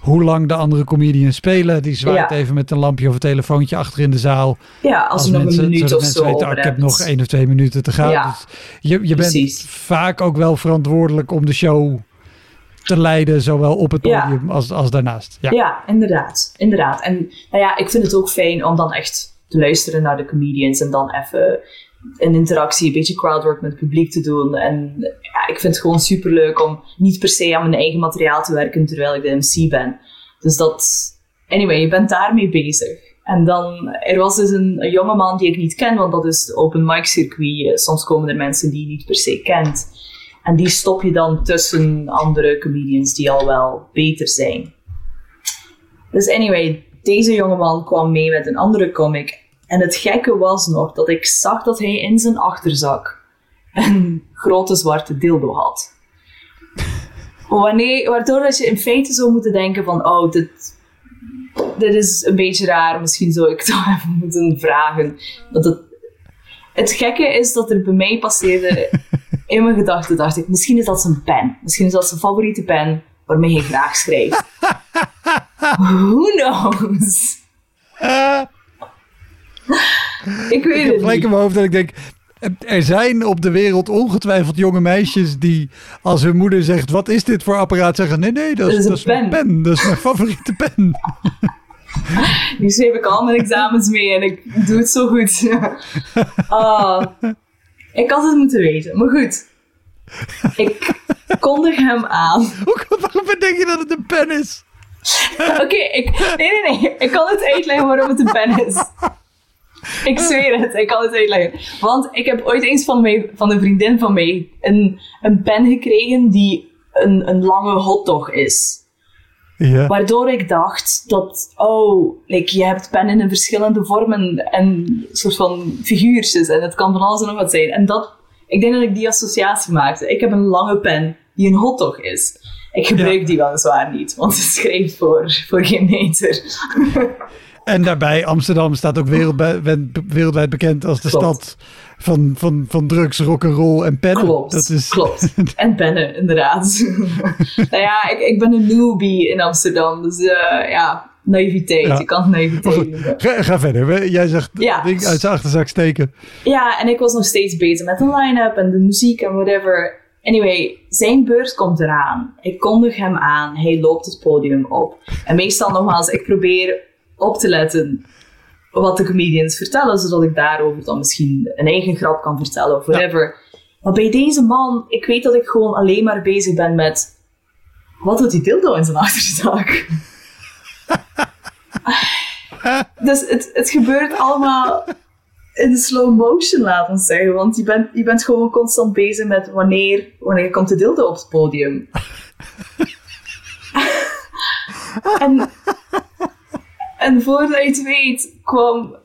hoe lang de andere comedians spelen. Die zwaait even met een lampje of een telefoontje achter in de zaal. Ja, als, als nog mensen, een minuut of mensen zo weten, oh, ik heb nog één of twee minuten te gaan. Dus je je bent vaak ook wel verantwoordelijk om de show te leiden, zowel op het podium Ja. als, als daarnaast. Ja. Ja, inderdaad. inderdaad. En nou ja, ik vind het ook fijn om dan echt te luisteren naar de comedians en dan even een interactie, een beetje crowdwork met het publiek te doen. En ja, ik vind het gewoon superleuk om niet per se aan mijn eigen materiaal te werken terwijl ik de MC ben. Dus dat, anyway, je bent daarmee bezig. En dan, er was dus een, een jongeman die ik niet ken, want dat is het open mic circuit. Soms komen er mensen die je niet per se kent. En die stop je dan tussen andere comedians die al wel beter zijn. Dus anyway, deze jongeman kwam mee met een andere comic. En het gekke was nog dat ik zag dat hij in zijn achterzak een grote zwarte dildo had. Wanneer, waardoor dat je in feite zou moeten denken van, oh, dit, dit is een beetje raar, misschien zou ik toch even moeten vragen. Dat het, het gekke is dat er bij mij passeerde, in mijn gedachten dacht ik, misschien is dat zijn pen. Misschien is dat zijn favoriete pen waarmee hij graag schrijft. Who knows? ik weet ik het niet. in mijn hoofd dat ik denk... Er zijn op de wereld ongetwijfeld jonge meisjes die als hun moeder zegt... Wat is dit voor apparaat? Zeggen nee, nee, dat is, Dat is dat mijn pen. pen. Dat is mijn favoriete pen. Nu schreef ik al mijn examens mee en ik doe het zo goed. Ah, ik had het moeten weten, maar goed. Ik kondig hem aan. Hoe- Waarom denk je dat het een pen is? Oké, ik, nee, nee, nee. Ik kan het uitleggen waarom het een pen is. Ik zweer het, ik kan het uitleggen. Want ik heb ooit eens van, van een vriendin van mij een, een pen gekregen die een, een lange hotdog is. Ja. Waardoor ik dacht dat, oh, like, je hebt pennen in verschillende vormen en soort van figuurtjes en het kan van alles en nog wat zijn. En dat, ik denk dat ik die associatie maakte. Ik heb een lange pen die een hotdog is. Ik gebruik die weliswaar niet, want het schrijft voor, voor geen meter. En daarbij, Amsterdam staat ook wereldwijd, wereldwijd bekend als de Klopt. stad van, van, van drugs, rock'n'roll en pennen. Klopt, Dat is, klopt. En pennen, inderdaad. nou ja, ik, ik ben een newbie in Amsterdam, dus eh, ja, naïviteit. Ja. Je kan naïviteit ga, ga verder. Jij zegt Ja. ding uit zijn achterzak steken. Ja, en ik was nog steeds bezig met een line-up en de muziek en whatever. Anyway, zijn beurt komt eraan. Ik kondig hem aan. Hij loopt het podium op. En meestal nogmaals, ik probeer op te letten wat de comedians vertellen, zodat ik daarover dan misschien een eigen grap kan vertellen of whatever. Maar bij deze man, ik weet dat ik gewoon alleen maar bezig ben met... Wat doet die dildo in zijn achterzak? dus het, het gebeurt allemaal in slow motion, laten we zeggen. Want je bent, je bent gewoon constant bezig met wanneer, wanneer komt de dildo op het podium. en, en voordat je het weet, kwam,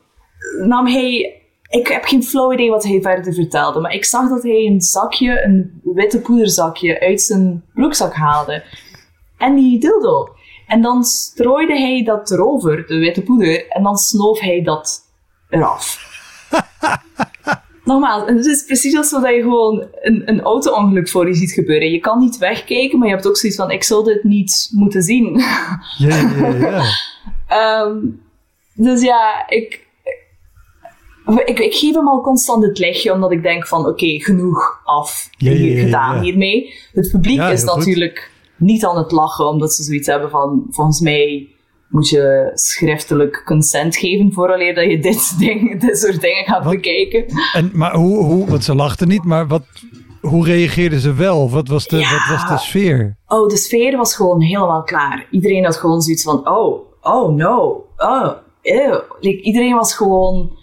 nam hij... Ik heb geen flow idee wat hij verder vertelde, maar ik zag dat hij een zakje, een witte poederzakje, uit zijn broekzak haalde. En die dildo. En dan strooide hij dat erover, de witte poeder, en dan snoof hij dat eraf. Nogmaals, het is precies alsof dat je gewoon een, een auto-ongeluk voor je ziet gebeuren. Je kan niet wegkijken, maar je hebt ook zoiets van, ik zou dit niet moeten zien. Ja, ja, ja. Ehm, dus ja, ik, ik, ik geef hem al constant het lichtje, omdat ik denk van, oké, genoeg af Ja, ja, ja, gedaan hiermee. Het publiek is goed. natuurlijk niet aan het lachen, omdat ze zoiets hebben van, volgens mij moet je schriftelijk consent geven vooraleer dat je dit, ding, dit soort dingen gaat Wat? bekijken. En, maar hoe, hoe, want ze lachten niet, maar wat, hoe reageerden ze wel? Wat was de, wat was de sfeer? Oh, de sfeer was gewoon helemaal klaar. Iedereen had gewoon zoiets van, oh, oh no, oh, ew. Like, iedereen was gewoon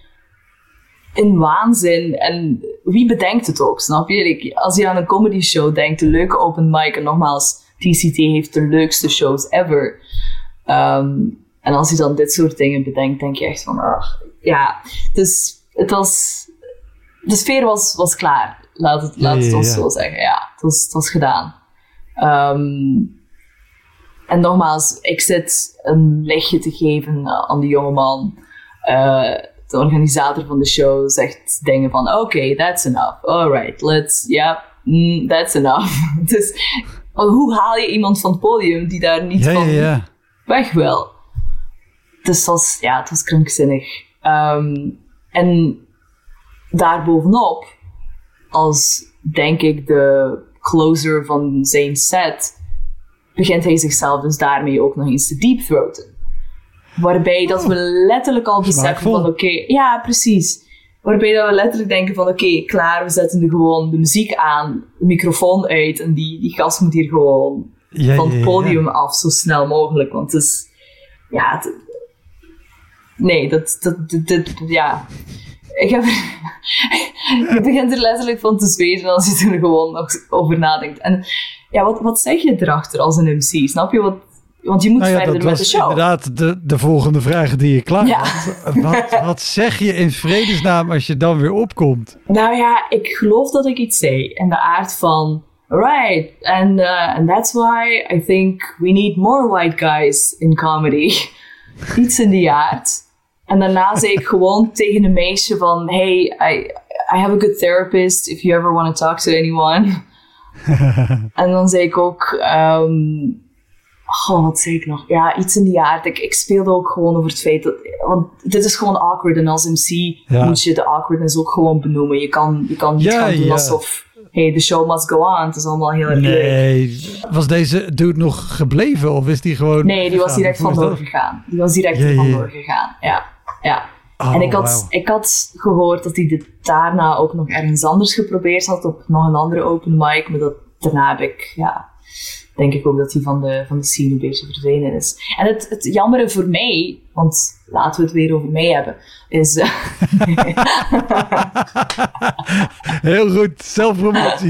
in waanzin. En wie bedenkt het ook, snap je? Like, als je aan een comedy show denkt, een leuke open mic, en nogmaals, TCT heeft de leukste shows ever. Ehm, en als je dan dit soort dingen bedenkt, denk je echt van, ach, ja. Dus het was, de sfeer was, was klaar. Laat het, laat het ja, ons ja. zo zeggen, ja. Het was, het was gedaan. Ehm, en nogmaals, ik zit een lichtje te geven aan die jongeman. Eh de organisator van de show zegt dingen van: Oké, that's enough. Alright, let's, ja, mm, that's enough. dus hoe haal je iemand van het podium die daar niet Ja, van ja. weg wil? Dus het was, ja, het was krankzinnig. Ehm, en daarbovenop, als denk ik de closer van zijn set, begint hij zichzelf dus daarmee ook nog eens te deepthroaten. Waarbij dat we letterlijk al beseffen van oké, ja precies. Waarbij dat we letterlijk denken van oké, klaar, we zetten er gewoon de muziek aan, de microfoon uit en die, die gast moet hier gewoon Ja, van het ja. podium af zo snel mogelijk. Want het is, ja, het- nee, dat, dat, dat, dat- ja. Ik heb, je begint er letterlijk van te zweten als je er gewoon nog over nadenkt. En ja, wat, wat zeg je erachter als een MC? Snap je wat? Want je moet nou verder met de show. inderdaad de, de volgende vraag die je klaar ja. Wat, wat zeg je in vredesnaam als je dan weer opkomt? Nou ja, ik geloof dat ik iets zei. In de aard van... Right, and, uh, and that's why I think we need more white guys in comedy. Iets in die aard. En daarna zei ik gewoon tegen een meisje van... Hey, I, I have a good therapist if you ever want to talk to anyone. en dan zei ik ook... Um, Oh, wat zei ik nog? Ja, iets in die aard. Ik, ik speelde ook gewoon over het feit dat... Want dit is gewoon awkward. En als MC moet je de awkwardness ook gewoon benoemen. Je kan, je kan niet gaan doen alsof... Hey, the show must go on. Het is allemaal heel erg Nee. Was deze dude nog gebleven? Of is die gewoon... Nee, die was direct vandoor gegaan. Die was direct yeah, vandoor gegaan. Ja, ja. En ik had, ik had gehoord dat hij dit daarna ook nog ergens anders geprobeerd had. Op nog een andere open mic. Maar dat, daarna heb ik... Ja, denk ik ook dat hij van de, van de scene een beetje verdwenen is. En het, het jammere voor mij, want laten we het weer over mij hebben, is... Uh... Heel goed, zelfpromotie.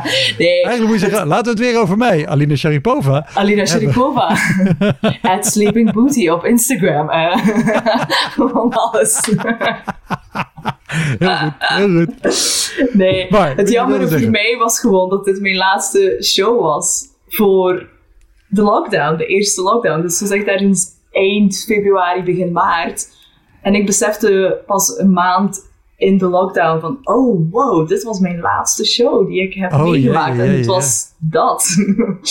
nee. Eigenlijk moet je zeggen, laten we het weer over mij, Alina Sharipova. Alina Sharipova. At Sleeping Booty op Instagram. Uh, alles. heel goed, heel goed. Nee, maar, het jammere voor mij was gewoon dat dit mijn laatste show was voor de lockdown, de eerste lockdown. Dus zo zegt ergens eind februari, begin maart. En ik besefte pas een maand in de lockdown van, oh wow, dit was mijn laatste show die ik heb oh, meegemaakt. en het was dat.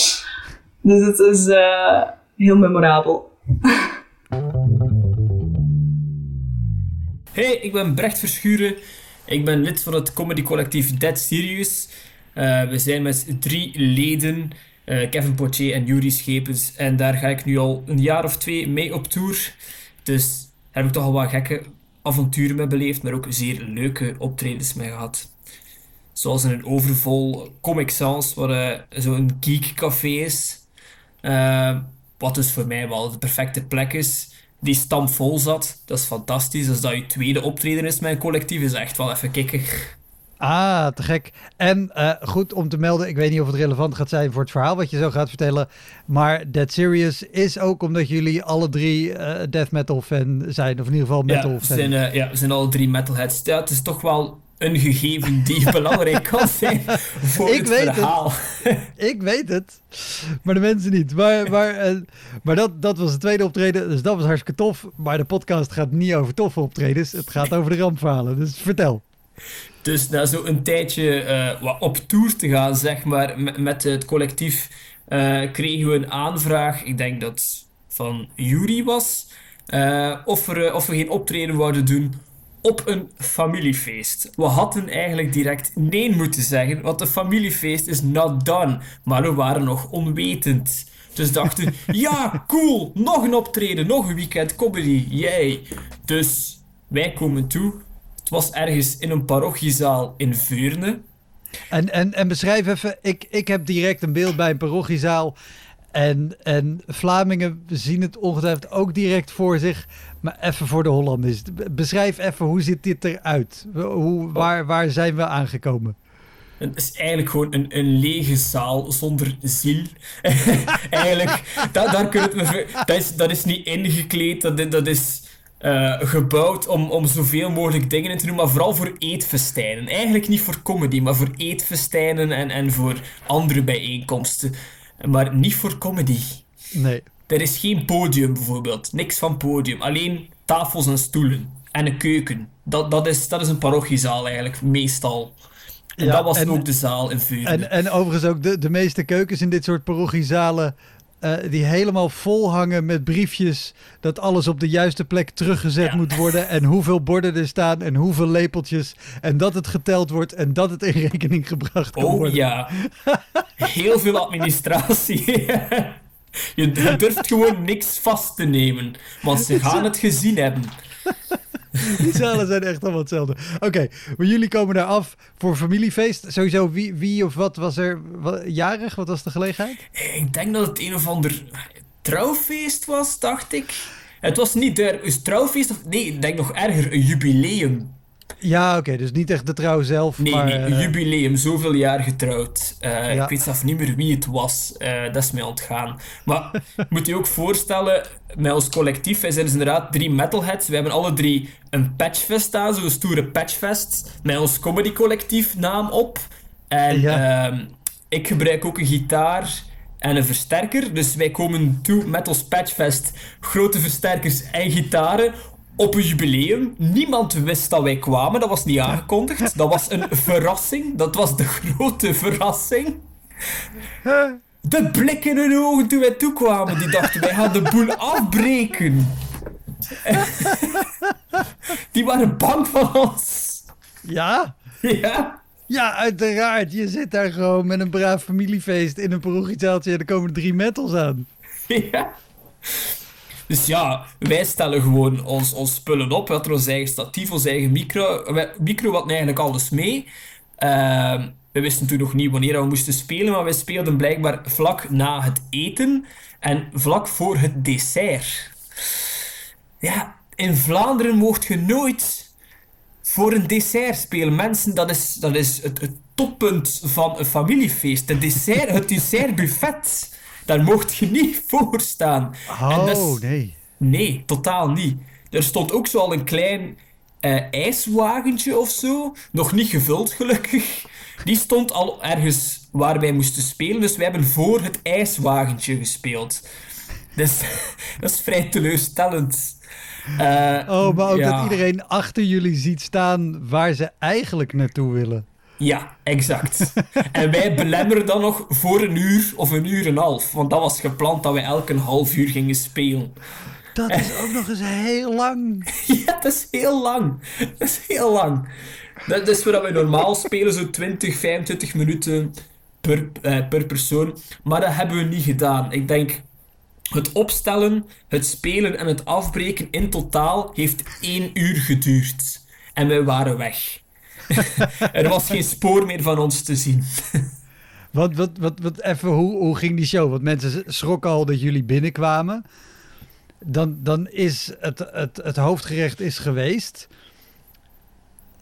dus het is uh, heel memorabel. Hey, ik ben Brecht Verschuren. Ik ben lid van het comedy collectief Dead Serious. Uh, we zijn met drie leden uh, Kevin Potier en Yuri Schepens. En daar ga ik nu al een jaar of twee mee op tour. Dus heb ik toch al wat gekke avonturen mee beleefd, maar ook zeer leuke optredens mee gehad. Zoals in een overvol Comic Sans, waar uh, zo'n geek café is. Uh, wat dus voor mij wel de perfecte plek is. Die stampvol zat. Dat is fantastisch. Als dat je tweede optreden is met een collectief, is echt wel even kicken. Ah, te gek. En uh, goed om te melden, ik weet niet of het relevant gaat zijn voor het verhaal wat je zo gaat vertellen. Maar Dead Serious is ook omdat jullie alle drie uh, death metal fan zijn. Of in ieder geval metal ja, fan. Zijn, uh, ja, we zijn alle drie metalheads. Ja, het is toch wel een gegeven die belangrijk kan zijn voor ik het weet verhaal. Het. ik weet het, maar de mensen niet. Maar, maar, maar dat, dat was het tweede optreden, dus dat was hartstikke tof. Maar de podcast gaat niet over toffe optredens, het gaat over de rampverhalen. Dus vertel. Dus na zo een tijdje uh, op tour te gaan, zeg maar, met, het collectief, uh, kregen we een aanvraag. Ik denk dat van Yuri was. Uh, of, er, of we geen optreden wouden doen op een familiefeest. We hadden eigenlijk direct nee moeten zeggen, want een familiefeest is not done. Maar we waren nog onwetend. Dus dachten, ja, cool, nog een optreden, nog een weekend comedy, yay. Dus wij komen toe het was ergens in een parochiezaal in Veurne. En, en, en beschrijf even, ik, ik heb direct een beeld bij een parochiezaal. En, en Vlamingen zien het ongetwijfeld ook direct voor zich. Maar even voor de Hollanders. Beschrijf even, hoe ziet dit eruit? Hoe, waar, waar zijn we aangekomen? Het is eigenlijk gewoon een, een lege zaal zonder ziel. eigenlijk, dat, daar kun je het, dat, is, dat is niet ingekleed, dat, dat is uh, gebouwd om, om zoveel mogelijk dingen in te doen, maar vooral voor eetfestijnen. Eigenlijk niet voor comedy, maar voor eetfestijnen en, en voor andere bijeenkomsten. Maar niet voor comedy. Nee. Er is geen podium bijvoorbeeld. Niks van podium. Alleen tafels en stoelen. En een keuken. Dat, dat, is, dat is een parochiezaal eigenlijk, meestal. En dat was ook de zaal in Vuren. En, en overigens ook de, de meeste keukens in dit soort parochiezalen uh, die helemaal vol hangen met briefjes. Dat alles op de juiste plek teruggezet moet worden. En hoeveel borden er staan en hoeveel lepeltjes. En dat het geteld wordt en dat het in rekening gebracht kan oh, worden. Oh ja. Heel veel administratie. Je durft gewoon niks vast te nemen. Want ze gaan het gezien hebben. Die zalen zijn echt allemaal hetzelfde. Oké, maar jullie komen daar af voor familiefeest. Sowieso, wie, wie of wat was er jarig? Wat was de gelegenheid? Ik denk dat het een of ander trouwfeest was, dacht ik. Het was niet er, een trouwfeest of nee, ik denk nog erger, een jubileum. Ja, oké, dus niet echt de trouw zelf. Nee, maar, nee, eh, jubileum, zoveel jaar getrouwd. Eh, Ja. Ik weet zelf niet meer wie het was, Eh, dat is mij ontgaan. Maar moet je ook voorstellen, met ons collectief, wij zijn dus inderdaad drie metalheads. We hebben alle drie een patchfest aan, zo'n stoere patchfest, met ons comedy collectief naam op. En Ja. ehm, ik gebruik ook een gitaar en een versterker. Dus wij komen toe met ons patchfest, grote versterkers en gitaren op een jubileum. Niemand wist dat wij kwamen, dat was niet aangekondigd. Dat was een verrassing, dat was de grote verrassing. De blik in hun ogen toen wij toekwamen, die dachten wij gaan de boel afbreken. Die waren bang van ons. Ja? Ja. Ja, uiteraard. Je zit daar gewoon met een braaf familiefeest in een parochiezaaltje en er komen drie metals aan. Ja. Dus ja, wij stellen gewoon ons, ons spullen op. We hadden ons eigen statief, ons eigen micro. Wij- Micro had eigenlijk alles mee. Ehm, we wisten toen nog niet wanneer we moesten spelen, maar wij speelden blijkbaar vlak na het eten en vlak voor het dessert. Ja, in Vlaanderen mocht je nooit voor een dessert spelen. Mensen, dat is, dat is het, het toppunt van een familiefeest. Het, dessert, het dessertbuffet. Daar mocht je niet voor staan. Oh, nee. Nee, totaal niet. Er stond ook zo al een klein eh, ijswagentje of zo. Nog niet gevuld, gelukkig. Die stond al ergens waar wij moesten spelen. Dus wij hebben voor het ijswagentje gespeeld. Dus dat is vrij teleurstellend. Eh, Oh, maar ook ja. dat iedereen achter jullie ziet staan waar ze eigenlijk naartoe willen. Ja, exact. en wij belemmeren dan nog voor een uur of een uur en een half. Want dat was gepland dat wij elke half uur gingen spelen. Dat is ook nog eens heel lang. Ja, dat is heel lang. Dat is heel lang. Dat is waar we normaal spelen, zo 20, 25 minuten per, eh, per persoon. Maar dat hebben we niet gedaan. Ik denk, het opstellen, het spelen en het afbreken in totaal heeft één uur geduurd. En wij waren weg. er was geen spoor meer van ons te zien. Wat, wat, wat, wat, even, hoe, hoe ging die show? Want mensen schrokken al dat jullie binnenkwamen. Dan, dan is het, het, het hoofdgerecht is geweest.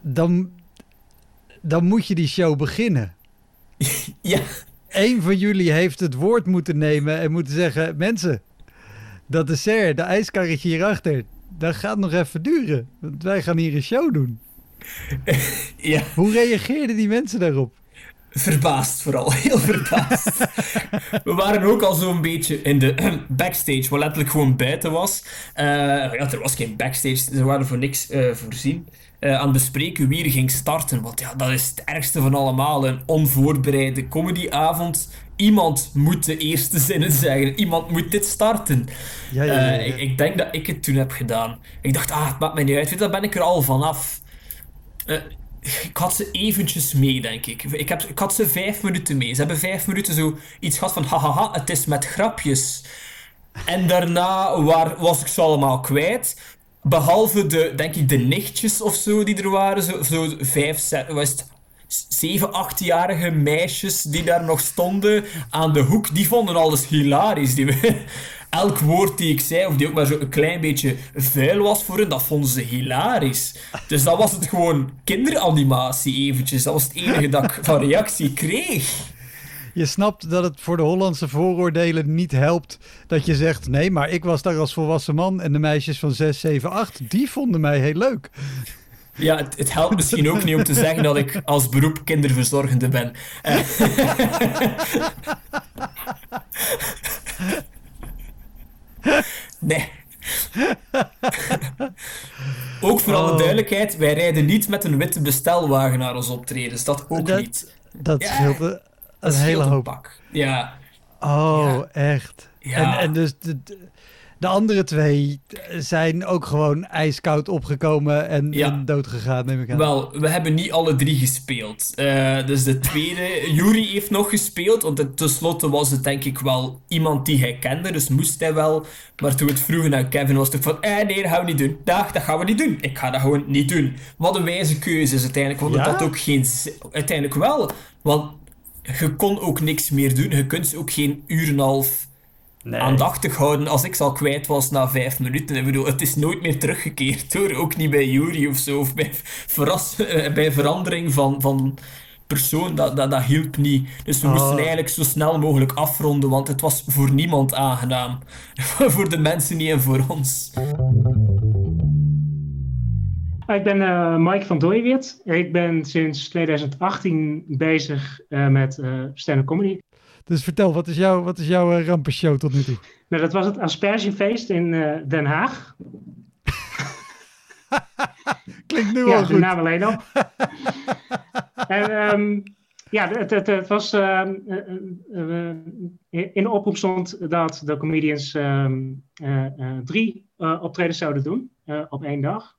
Dan, dan moet je die show beginnen. ja. Eén van jullie heeft het woord moeten nemen en moeten zeggen... Mensen, dat dessert, de ijskarretje hierachter... dat gaat nog even duren. Want wij gaan hier een show doen. Ja. Hoe reageerden die mensen daarop? Verbaasd vooral, heel verbaasd. We waren ook al zo'n beetje in de backstage, wat letterlijk gewoon buiten was. Eh, ja, er was geen backstage, ze waren voor niks eh, voorzien. Eh, aan het bespreken wie er ging starten. Want ja, dat is het ergste van allemaal. Een onvoorbereide comedyavond. Iemand moet de eerste zinnen zeggen. Iemand moet dit starten. Ja, ja, ik, ik denk dat ik het toen heb gedaan. Ik dacht, ah, het maakt mij niet uit. Weet Daar ben ik er al vanaf. Eh, ik had ze eventjes mee, denk ik. Ik, heb, ik had ze vijf minuten mee. Ze hebben vijf minuten zo iets gehad van hahaha, het is met grapjes. En daarna waar, was ik ze allemaal kwijt. Behalve de, denk ik, de nichtjes of zo die er waren. Zo, zo vijf, zes, zeven, achtjarige meisjes die daar nog stonden aan de hoek. Die vonden alles hilarisch. Die, elk woord die ik zei, of die ook maar zo een klein beetje vuil was voor hen, dat vonden ze hilarisch. Dus dat was het gewoon kinderanimatie eventjes. Dat was het enige dat ik van reactie kreeg. Je snapt dat het voor de Hollandse vooroordelen niet helpt dat je zegt... nee, maar ik was daar als volwassen man en de meisjes van 6, 7, 8... die vonden mij heel leuk. Ja, het, het helpt misschien ook niet om te zeggen dat ik als beroep kinderverzorgende ben. Nee. ook voor alle Oh. duidelijkheid, wij rijden niet met een witte bestelwagen naar ons optredens. Dat ook Dat- niet. Dat Ja, scheelt een, een hele een hoop. pak. Ja. Oh, echt. Ja. En, en dus de, de- de andere twee zijn ook gewoon ijskoud opgekomen en, Ja. en doodgegaan, neem ik aan. Wel, we hebben niet alle drie gespeeld. Eh, dus de tweede, Yuri heeft nog gespeeld, want het- tenslotte was het denk ik wel iemand die hij kende, dus moest hij wel. Maar toen we het vroegen aan Kevin was het van, eh nee, dat gaan we niet doen. Dag, dat gaan we niet doen. Ik ga dat gewoon niet doen. Wat een wijze keuze is uiteindelijk, want het had ook geen. Uiteindelijk wel, want je kon ook niks meer doen. Je kunt ook geen uur en een half aandachtig houden als ik al kwijt was na vijf minuten. Ik bedoel, het is nooit meer teruggekeerd hoor. Ook niet bij Jury of zo. Of bij, verras, eh, bij verandering van, van persoon, dat, dat, dat hielp niet. Dus we moesten Oh. eigenlijk zo snel mogelijk afronden, want het was voor niemand aangenaam. voor de mensen niet en voor ons. Ik ben eh, Mike van Dooyeweert. Ik ben sinds 2018 bezig eh, met eh stand-up comedy. Dus vertel, wat is, jouw wat is jouw eh, rampenshow tot nu toe? Nou, dat was het Aspergefeest in eh, Den Haag. Klinkt nu ja, al de goed. naam alleen al. en ehm, ja, het, het, het was... ehm, eh, in de oproep stond dat de comedians ehm, eh, eh, drie optredens zouden doen op één dag.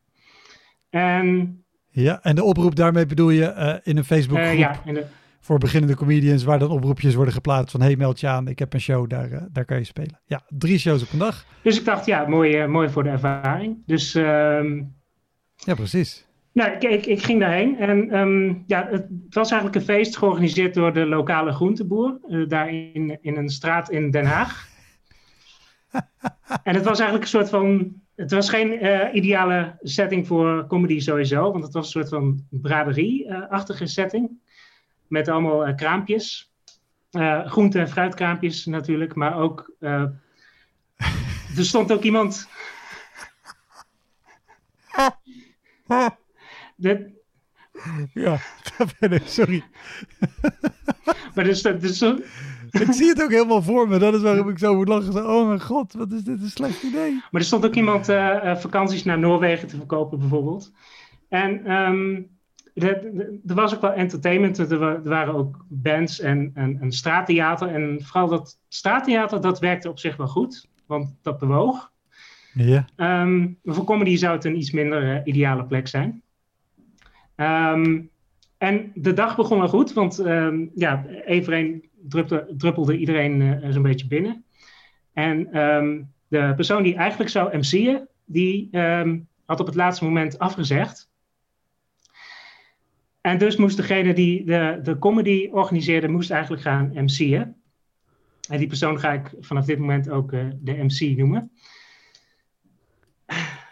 En Ja, en de oproep daarmee bedoel je in een Facebookgroep ja, en de, voor beginnende comedians, waar dan oproepjes worden geplaatst van hey, meld je aan, ik heb een show, daar, eh, daar kan je spelen. Ja, drie shows op een dag. dus ik dacht, ja, mooi, eh, mooi voor de ervaring. Dus ehm, Ja, precies. Nou, ik, ik, ik ging daarheen en ehm, ja, het was eigenlijk een feest georganiseerd door de lokale groenteboer, eh, daar in, in een straat in Den Haag. en het was eigenlijk een soort van, het was geen ideale setting voor comedy sowieso, want het was een soort van braderie-achtige setting, met allemaal eh, kraampjes, Eh, groente- en fruitkraampjes natuurlijk, maar ook, eh, er stond ook iemand... De, Ja, ga verder, sorry. maar dus, dus, Ik zie het ook helemaal voor me, dat is waarom ik zo moet lachen. Oh mijn god, wat is dit een slecht idee. maar er stond ook iemand vakanties naar Noorwegen te verkopen, bijvoorbeeld. En ehm, er was ook wel entertainment. Er, er waren ook bands en, en, en straattheater. En vooral dat straattheater, dat werkte op zich wel goed. Want dat bewoog. Ja, Ehm, voor comedy zou het een iets minder eh, ideale plek zijn. Ehm, en de dag begon wel goed, want ehm, ja, even druppelde, druppelde iedereen eh, zo'n beetje binnen. En de persoon die eigenlijk zou MC'en, die had op het laatste moment afgezegd. En dus moest degene die de, de comedy organiseerde, moest eigenlijk gaan MC'en. En die persoon ga ik vanaf dit moment ook eh, de MC noemen.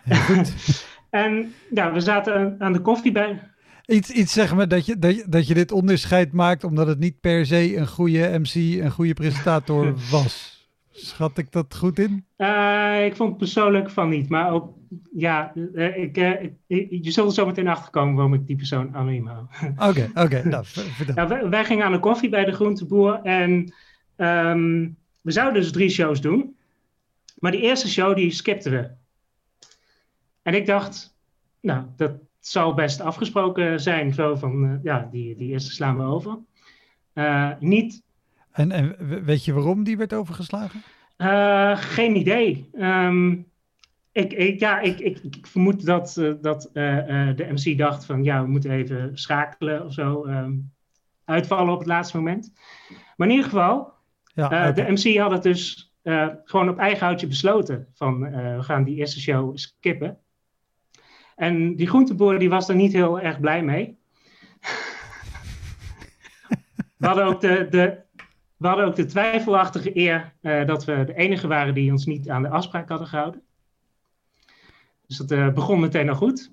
en ja, we zaten aan- aan de koffie bij. Iets, iets zeg maar dat je, dat, je, dat je dit onderscheid maakt omdat het niet per se een goede MC, een goede presentator was. Schat ik dat goed in? Eh, ik vond persoonlijk van niet, maar ook, ja, eh, ik, eh, ik- je zult er zo meteen achterkomen waarom ik die persoon anoniem hou. Oké, oké, nou, wij, wij gingen aan de koffie bij de groenteboer en ehm, we zouden dus drie shows doen. Maar die eerste show, die skipten we. En ik dacht, nou, dat zou best afgesproken zijn. Zo van, ja, die, die eerste slaan we over. Niet, En, en we- weet je waarom die werd overgeslagen? eh, geen idee. Ehm, ik, ik, ja, ik, ik, ik vermoed dat, eh, dat eh, de MC dacht van, ja, we moeten even schakelen of zo. ehm, uitvallen op het laatste moment. Maar in ieder geval, Ja, de MC had het dus gewoon op eigen houtje besloten. Van we gaan die eerste show skippen. En die groenteboer die was er niet heel erg blij mee. we, hadden ook de, de, we hadden ook de twijfelachtige eer eh, dat we de enige waren die ons niet aan de afspraak hadden gehouden. Dus dat eh, begon meteen al goed.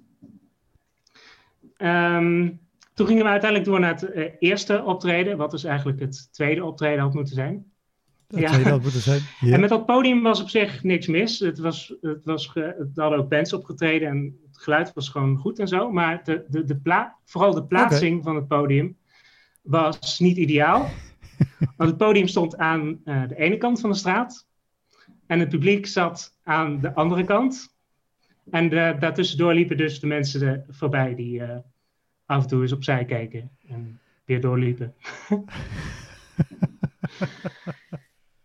Ehm, toen gingen we uiteindelijk door naar het eh, eerste optreden, wat dus eigenlijk het tweede optreden had moeten zijn. Dat je dat moeten zijn. En met dat podium was op zich niks mis. Het was, het was het hadden ook bands opgetreden en het geluid was gewoon goed en zo. Maar de, de, de vooral de plaatsing van het podium was niet ideaal. Want het podium stond aan eh, de ene kant van de straat. En het publiek zat aan de andere kant. En de, daartussendoor liepen dus de mensen er voorbij die eh, af en toe eens opzij keken. En weer doorliepen.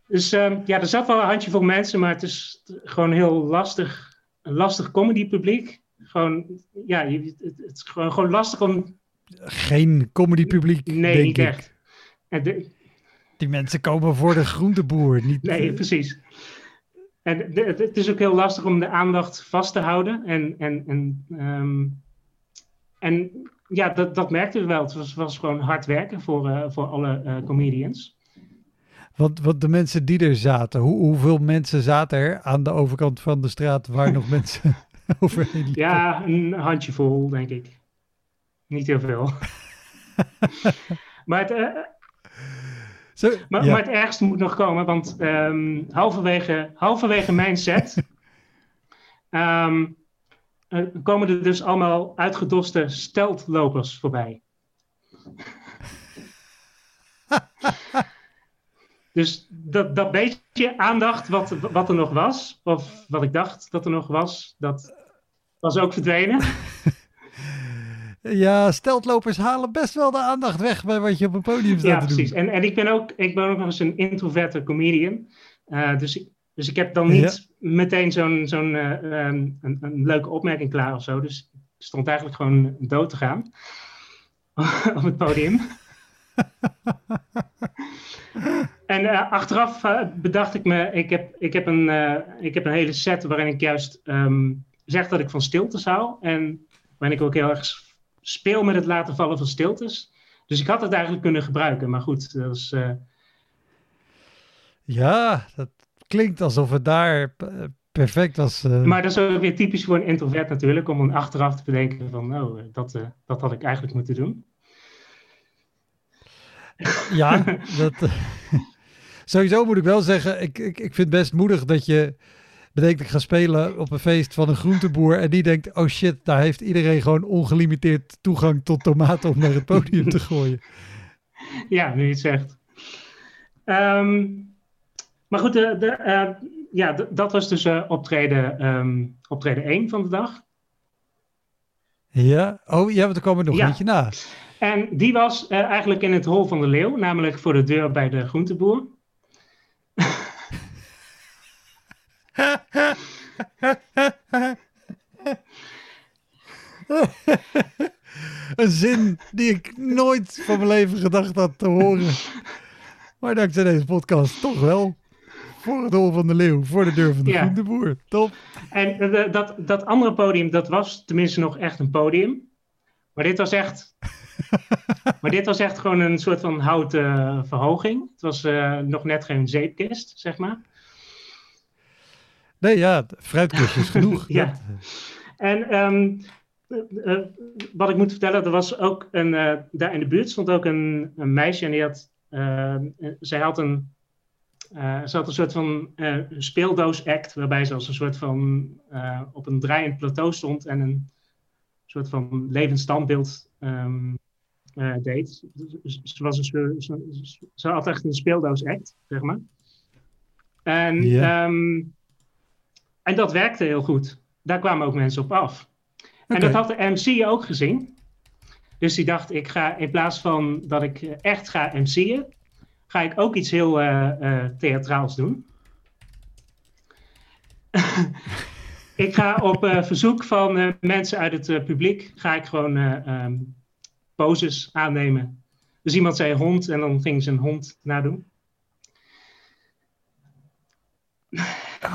Dus ehm, ja, er zat wel een handjevol mensen, maar het is gewoon heel lastig, een lastig comedy publiek. Gewoon, ja, je, het, het is gewoon, gewoon lastig om... Geen comedy publiek, Nee, denk niet ik. echt. En de- Die mensen komen voor de groenteboer, niet... nee, precies. En het- is ook heel lastig om de aandacht vast te houden. En, en, en, ehm, en ja, dat, dat merkte we wel. Het was, was gewoon hard werken voor, eh, voor alle eh, comedians. Want, want de mensen die er zaten, hoe, hoeveel mensen zaten er aan de overkant van de straat waar nog mensen overheen liepen? Ja, een handjevol, denk ik. Niet heel veel. maar, het, uh, Zo, maar, ja. maar, het ergste moet nog komen, want um, halverwege, halverwege mijn set um, uh, komen er dus allemaal uitgedoste steltlopers voorbij. dus dat, dat beetje aandacht wat, wat er nog was, of wat ik dacht dat er nog was, dat was ook verdwenen. Ja, steltlopers halen best wel de aandacht weg bij wat je op een podium staat ja, te doen. precies. En, en ik, ben ook, ik ben ook nog eens een introverte comedian. Uh, dus, ik, dus ik heb dan niet ja. meteen zo'n zo'n uh, um, een, een, leuke opmerking klaar of zo. Dus ik stond eigenlijk gewoon dood te gaan op het podium. en uh, achteraf bedacht ik me, ik heb, ik, heb een, ik heb een hele set waarin ik juist um, zeg dat ik van stilte zou. En waarin ik ook heel erg speel met het laten vallen van stiltes. Dus ik had het eigenlijk kunnen gebruiken, maar goed, dat is... Uh... Ja, dat klinkt alsof het daar perfect was. Uh... Maar dat is ook weer typisch voor een introvert natuurlijk, om dan achteraf te bedenken van, nou, dat, uh, dat had ik eigenlijk moeten doen. Ja, dat... sowieso moet ik wel zeggen, ik, ik, ik vind het best moedig dat je bedenkt ik ga spelen op een feest van een groenteboer en die denkt, oh shit, daar heeft iedereen gewoon ongelimiteerd toegang tot tomaten om naar het podium te gooien. Ja, nu je het zegt. Um, maar goed, de, de, uh, ja, dat was dus uh, optreden, um, optreden 1 van de dag. Ja, oh ja, want er kwam er nog ja. eentje na. En die was uh, eigenlijk in het hol van de leeuw, namelijk voor de deur bij de groenteboer. Een zin die ik nooit van mijn leven gedacht had te horen. Maar dankzij deze podcast toch wel. Voor het hol van de leeuw, voor de deur van de Ja. groenteboer. Top. En eh, dat, dat andere podium, dat was tenminste nog echt een podium. Maar dit was echt. maar dit was echt gewoon een soort van houten eh, verhoging. Het was eh, nog net geen zeepkist, zeg maar. Nee, ja, fruitkistjes genoeg. Ja. Dat- En ehm, eh, eh, wat ik moet vertellen, er was ook een, eh, daar in de buurt stond ook een, een meisje en die had, eh, zij had een, eh, ze had een soort van eh, speeldoos-act, waarbij ze als een soort van eh, op een draaiend plateau stond en een soort van levend standbeeld ehm, eh, deed. Dus Ze, was een, ze, ze had echt een speeldoos-act, zeg maar. En, ehm, en dat werkte heel goed. Daar kwamen ook mensen op af. En dat had de MC ook gezien. Dus die dacht, ik ga in plaats van dat ik eh, echt ga MC'en, ga ik ook iets heel eh, eh, theatraals doen. ik ga op verzoek van mensen uit het publiek, ga ik gewoon eh, ehm, poses aannemen. Dus iemand zei hond en dan ging ze een hond nadoen.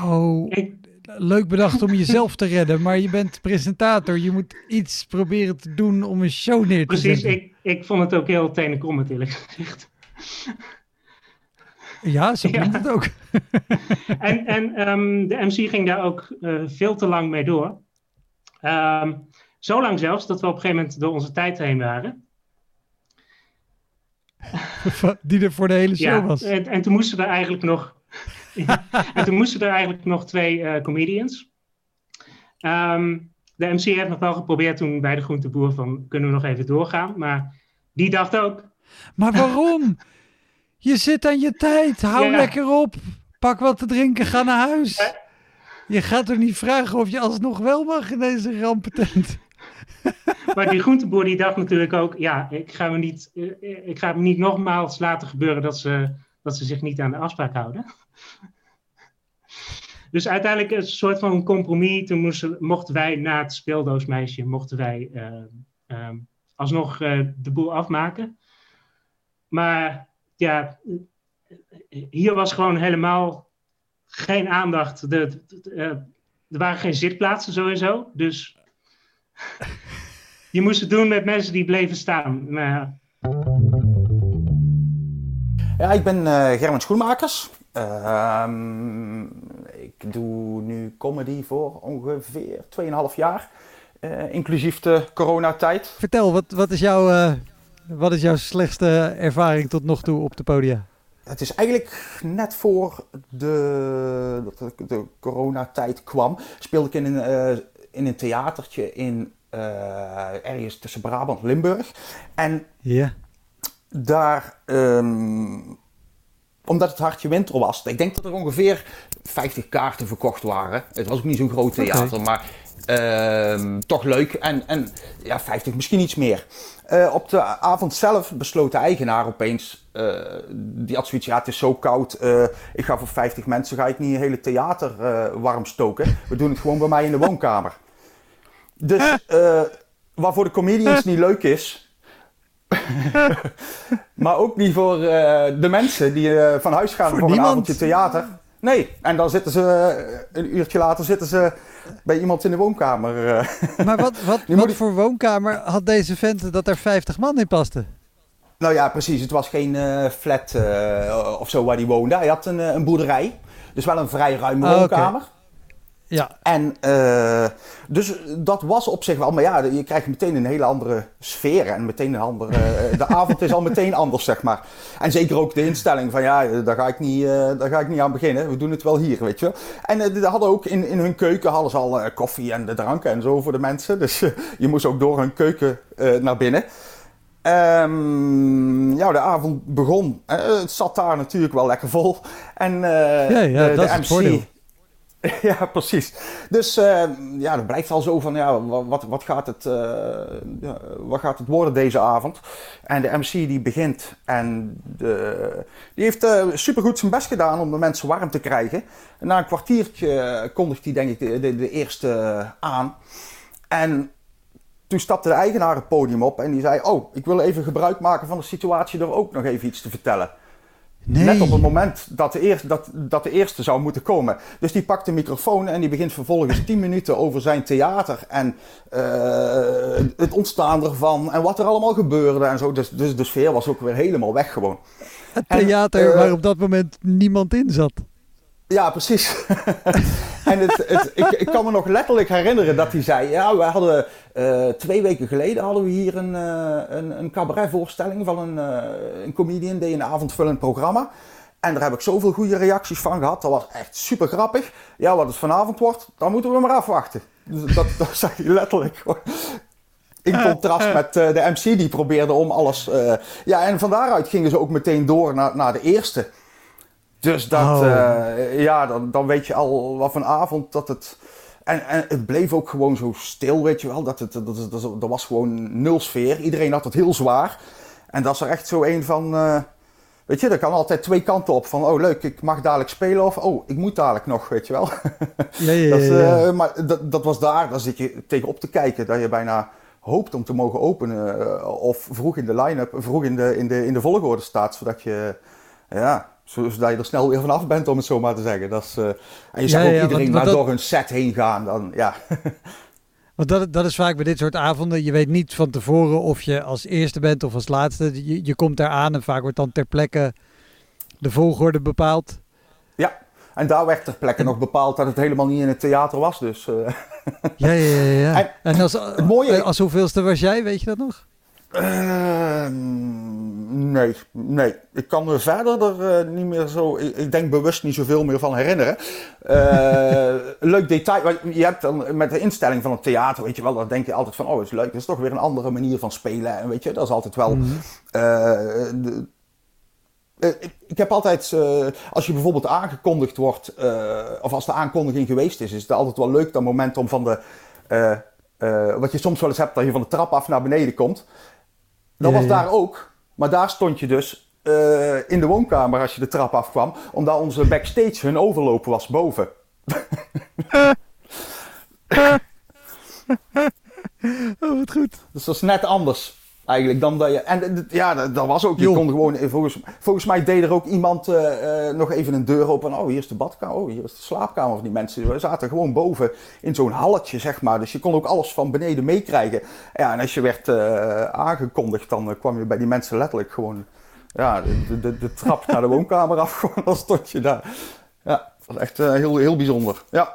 Oh, Ik, leuk bedacht om jezelf te redden, maar je bent presentator. Je moet iets proberen te doen om een show neer te precies, zetten. ik, ik vond het ook heel tenenkommend eerlijk gezegd. Ja, zo Ja. klinkt het ook. En, en ehm, de MC ging daar ook eh, veel te lang mee door. Ehm, zo lang zelfs dat we op een gegeven moment door onze tijd heen waren. Die er voor de hele show Ja, was. en, en toen moesten er eigenlijk nog. en toen moesten er eigenlijk nog twee eh, comedians. Ehm, de MC heeft nog wel geprobeerd toen bij de groenteboer van kunnen we nog even doorgaan. Maar die dacht ook. Maar waarom? Je zit aan je tijd. Hou Ja. lekker op. Pak wat te drinken, ga naar huis. Je gaat er niet vragen of je alsnog wel mag in deze rampentent. Maar die groenteboer die dacht natuurlijk ook, ja, ik ga me niet, eh, ik ga me niet nogmaals laten gebeuren dat ze, dat ze zich niet aan de afspraak houden. Dus uiteindelijk een soort van compromis. Toen moesten, mochten wij na het speeldoosmeisje, mochten wij eh, ehm, alsnog eh, de boel afmaken. Maar ja, hier was gewoon helemaal geen aandacht. De, de- de- eh, er waren geen zitplaatsen sowieso. Dus je moest het doen met mensen die bleven staan. Maar ja, ik ben uh, Germen Schoenmakers. Ehm, ik doe nu comedy voor ongeveer 2,5 jaar. Uh, inclusief de coronatijd. Vertel, wat, wat, is jouw, uh, wat is jouw slechtste ervaring tot nog toe op de podia? Het is eigenlijk net voor de, dat de, de coronatijd kwam, speelde ik in een, in een theatertje in ergens tussen Brabant en Limburg. En yeah. Daar um, omdat het hartje winter was. Ik denk dat er ongeveer 50 kaarten verkocht waren. Het was ook niet zo'n groot theater, okay. maar uh, toch leuk. En, en ja, 50, misschien iets meer. Uh, op de avond zelf besloot de eigenaar opeens, uh, die had zoiets, ja het is zo koud, uh, ik ga voor 50 mensen, ga ik niet een hele theater warm stoken. We doen het gewoon bij mij in de woonkamer. Dus, wat voor de comedians niet leuk is, maar ook niet voor uh, de mensen die uh, van huis gaan voor, voor een avondje theater. Nee, en dan zitten ze uh, een uurtje later zitten ze bij iemand in de woonkamer. maar wat, wat, wat voor woonkamer had deze vent dat er 50 man in paste? Nou ja, precies. Het was geen flat of zo waar hij woonde. Hij had een, een boerderij. Dus wel een vrij ruime Ah, woonkamer. Ja. En uh, dus dat was op zich wel, maar ja, je krijgt meteen een hele andere sfeer en meteen een andere. Uh, de avond is al meteen anders, zeg maar. En zeker ook de instelling van ja, daar ga ik niet, uh, daar ga ik niet aan beginnen. We doen het wel hier, weet je. En uh, hadden ook in, in hun keuken hadden ze al koffie en de dranken en zo voor de mensen. Dus je moest ook door hun keuken naar binnen. Um, ja, de avond begon. het zat daar natuurlijk wel lekker vol. En ja, ja, de, dat de is MC. het. Ja, precies. Dus uh, ja, dan blijft al zo van, ja, wat, wat, gaat het, ja, wat gaat het worden deze avond? En de MC die begint en de, die heeft uh, supergoed zijn best gedaan om de mensen warm te krijgen. En na een kwartiertje kondigt hij denk ik de, de, de eerste aan. En toen stapte de eigenaar het podium op en die zei, oh, ik wil even gebruik maken van de situatie door ook nog even iets te vertellen. Nee. Net op het moment dat de, eerste, dat, dat de eerste zou moeten komen. Dus die pakt de microfoon en die begint vervolgens 10 minuten over zijn theater. En uh, het ontstaan ervan en wat er allemaal gebeurde en zo. Dus, dus de sfeer was ook weer helemaal weg gewoon. Het theater En, uh, waar op dat moment niemand in zat. Ja, precies. en het, het, ik, ik kan me nog letterlijk herinneren dat hij zei... Ja, we hadden uh, twee weken geleden hadden we hier een, uh, een, een cabaretvoorstelling van een, uh, een comedian... die een avondvullend programma. En daar heb ik zoveel goede reacties van gehad. Dat was echt super grappig. Ja, wat het vanavond wordt, dan moeten we maar afwachten. Dus dat, dat zei hij letterlijk. In contrast met de MC die probeerde om alles... Ja, en van daaruit gingen ze ook meteen door naar, naar de eerste. Dus dat, Oh. uh, ja, dan, dan weet je al wat van avond dat het... En, en het bleef ook gewoon zo stil, weet je wel. Dat het, dat, dat, dat, er was gewoon nul sfeer. Iedereen had het heel zwaar. En dat is er echt zo een van... Uh, weet je, er kan altijd twee kanten op. Van, oh leuk, ik mag dadelijk spelen. Of, oh, ik moet dadelijk nog, weet je wel. Ja, ja, dat, ja. uh, maar dat, dat was daar, daar zit je tegenop te kijken. Dat je bijna hoopt om te mogen openen. Of vroeg in de line-up, vroeg in de, in, de, in de volgorde staat. Zodat je, ja, zodat je er snel weer vanaf bent, om het zo maar te zeggen. Dat is, uh, en je zag Ja, ook ja, iedereen want- maar dat- door een set heen gaan. Dan, ja. Want dat, dat is vaak bij dit soort avonden. Je weet niet van tevoren of je als eerste bent of als laatste. Je, je komt daar aan en vaak wordt dan ter plekke de volgorde bepaald. ja, en daar werd ter plekke nog bepaald dat het helemaal niet in het theater was. Dus, uh, Ja, ja, ja. ja. En En als, mooie- als hoeveelste was jij, weet je dat nog? Uh, nee, nee. Ik kan me verder er uh, niet meer zo. Ik, ik, denk bewust niet zoveel meer van herinneren. Uh, leuk detail. Je hebt dan met de instelling van het theater, weet je wel, dan denk je altijd van: oh, het is leuk. Dat is toch weer een andere manier van spelen. En weet je, dat is altijd wel. Mhm. de, ik, ik, heb altijd, als je bijvoorbeeld aangekondigd wordt, of als de aankondiging geweest is, is het altijd wel leuk dat moment om van de. Wat je soms wel eens hebt, dat je van de trap af naar beneden komt. Dat was daar ook. Maar daar stond je dus uh, in de woonkamer als je de trap afkwam. Omdat onze backstage hun overloop was boven. oh, wat goed. Dus dat is net anders. Eigenlijk dan dat je. En ja, dat, dat was ook. Je Jo. kon gewoon. Volgens, volgens mij deed er ook iemand uh, uh, nog even een deur open. Oh, hier is de badkamer. Oh, hier is de slaapkamer van die mensen. We zaten gewoon boven in zo'n halletje, zeg maar. Dus je kon ook alles van beneden meekrijgen. Ja, en als je werd uh, aangekondigd, dan kwam je bij die mensen letterlijk gewoon ja, de, de, de trap naar de woonkamer af, gewoon, dan stond je daar. Ja, dat was echt uh, heel, heel bijzonder. Ja.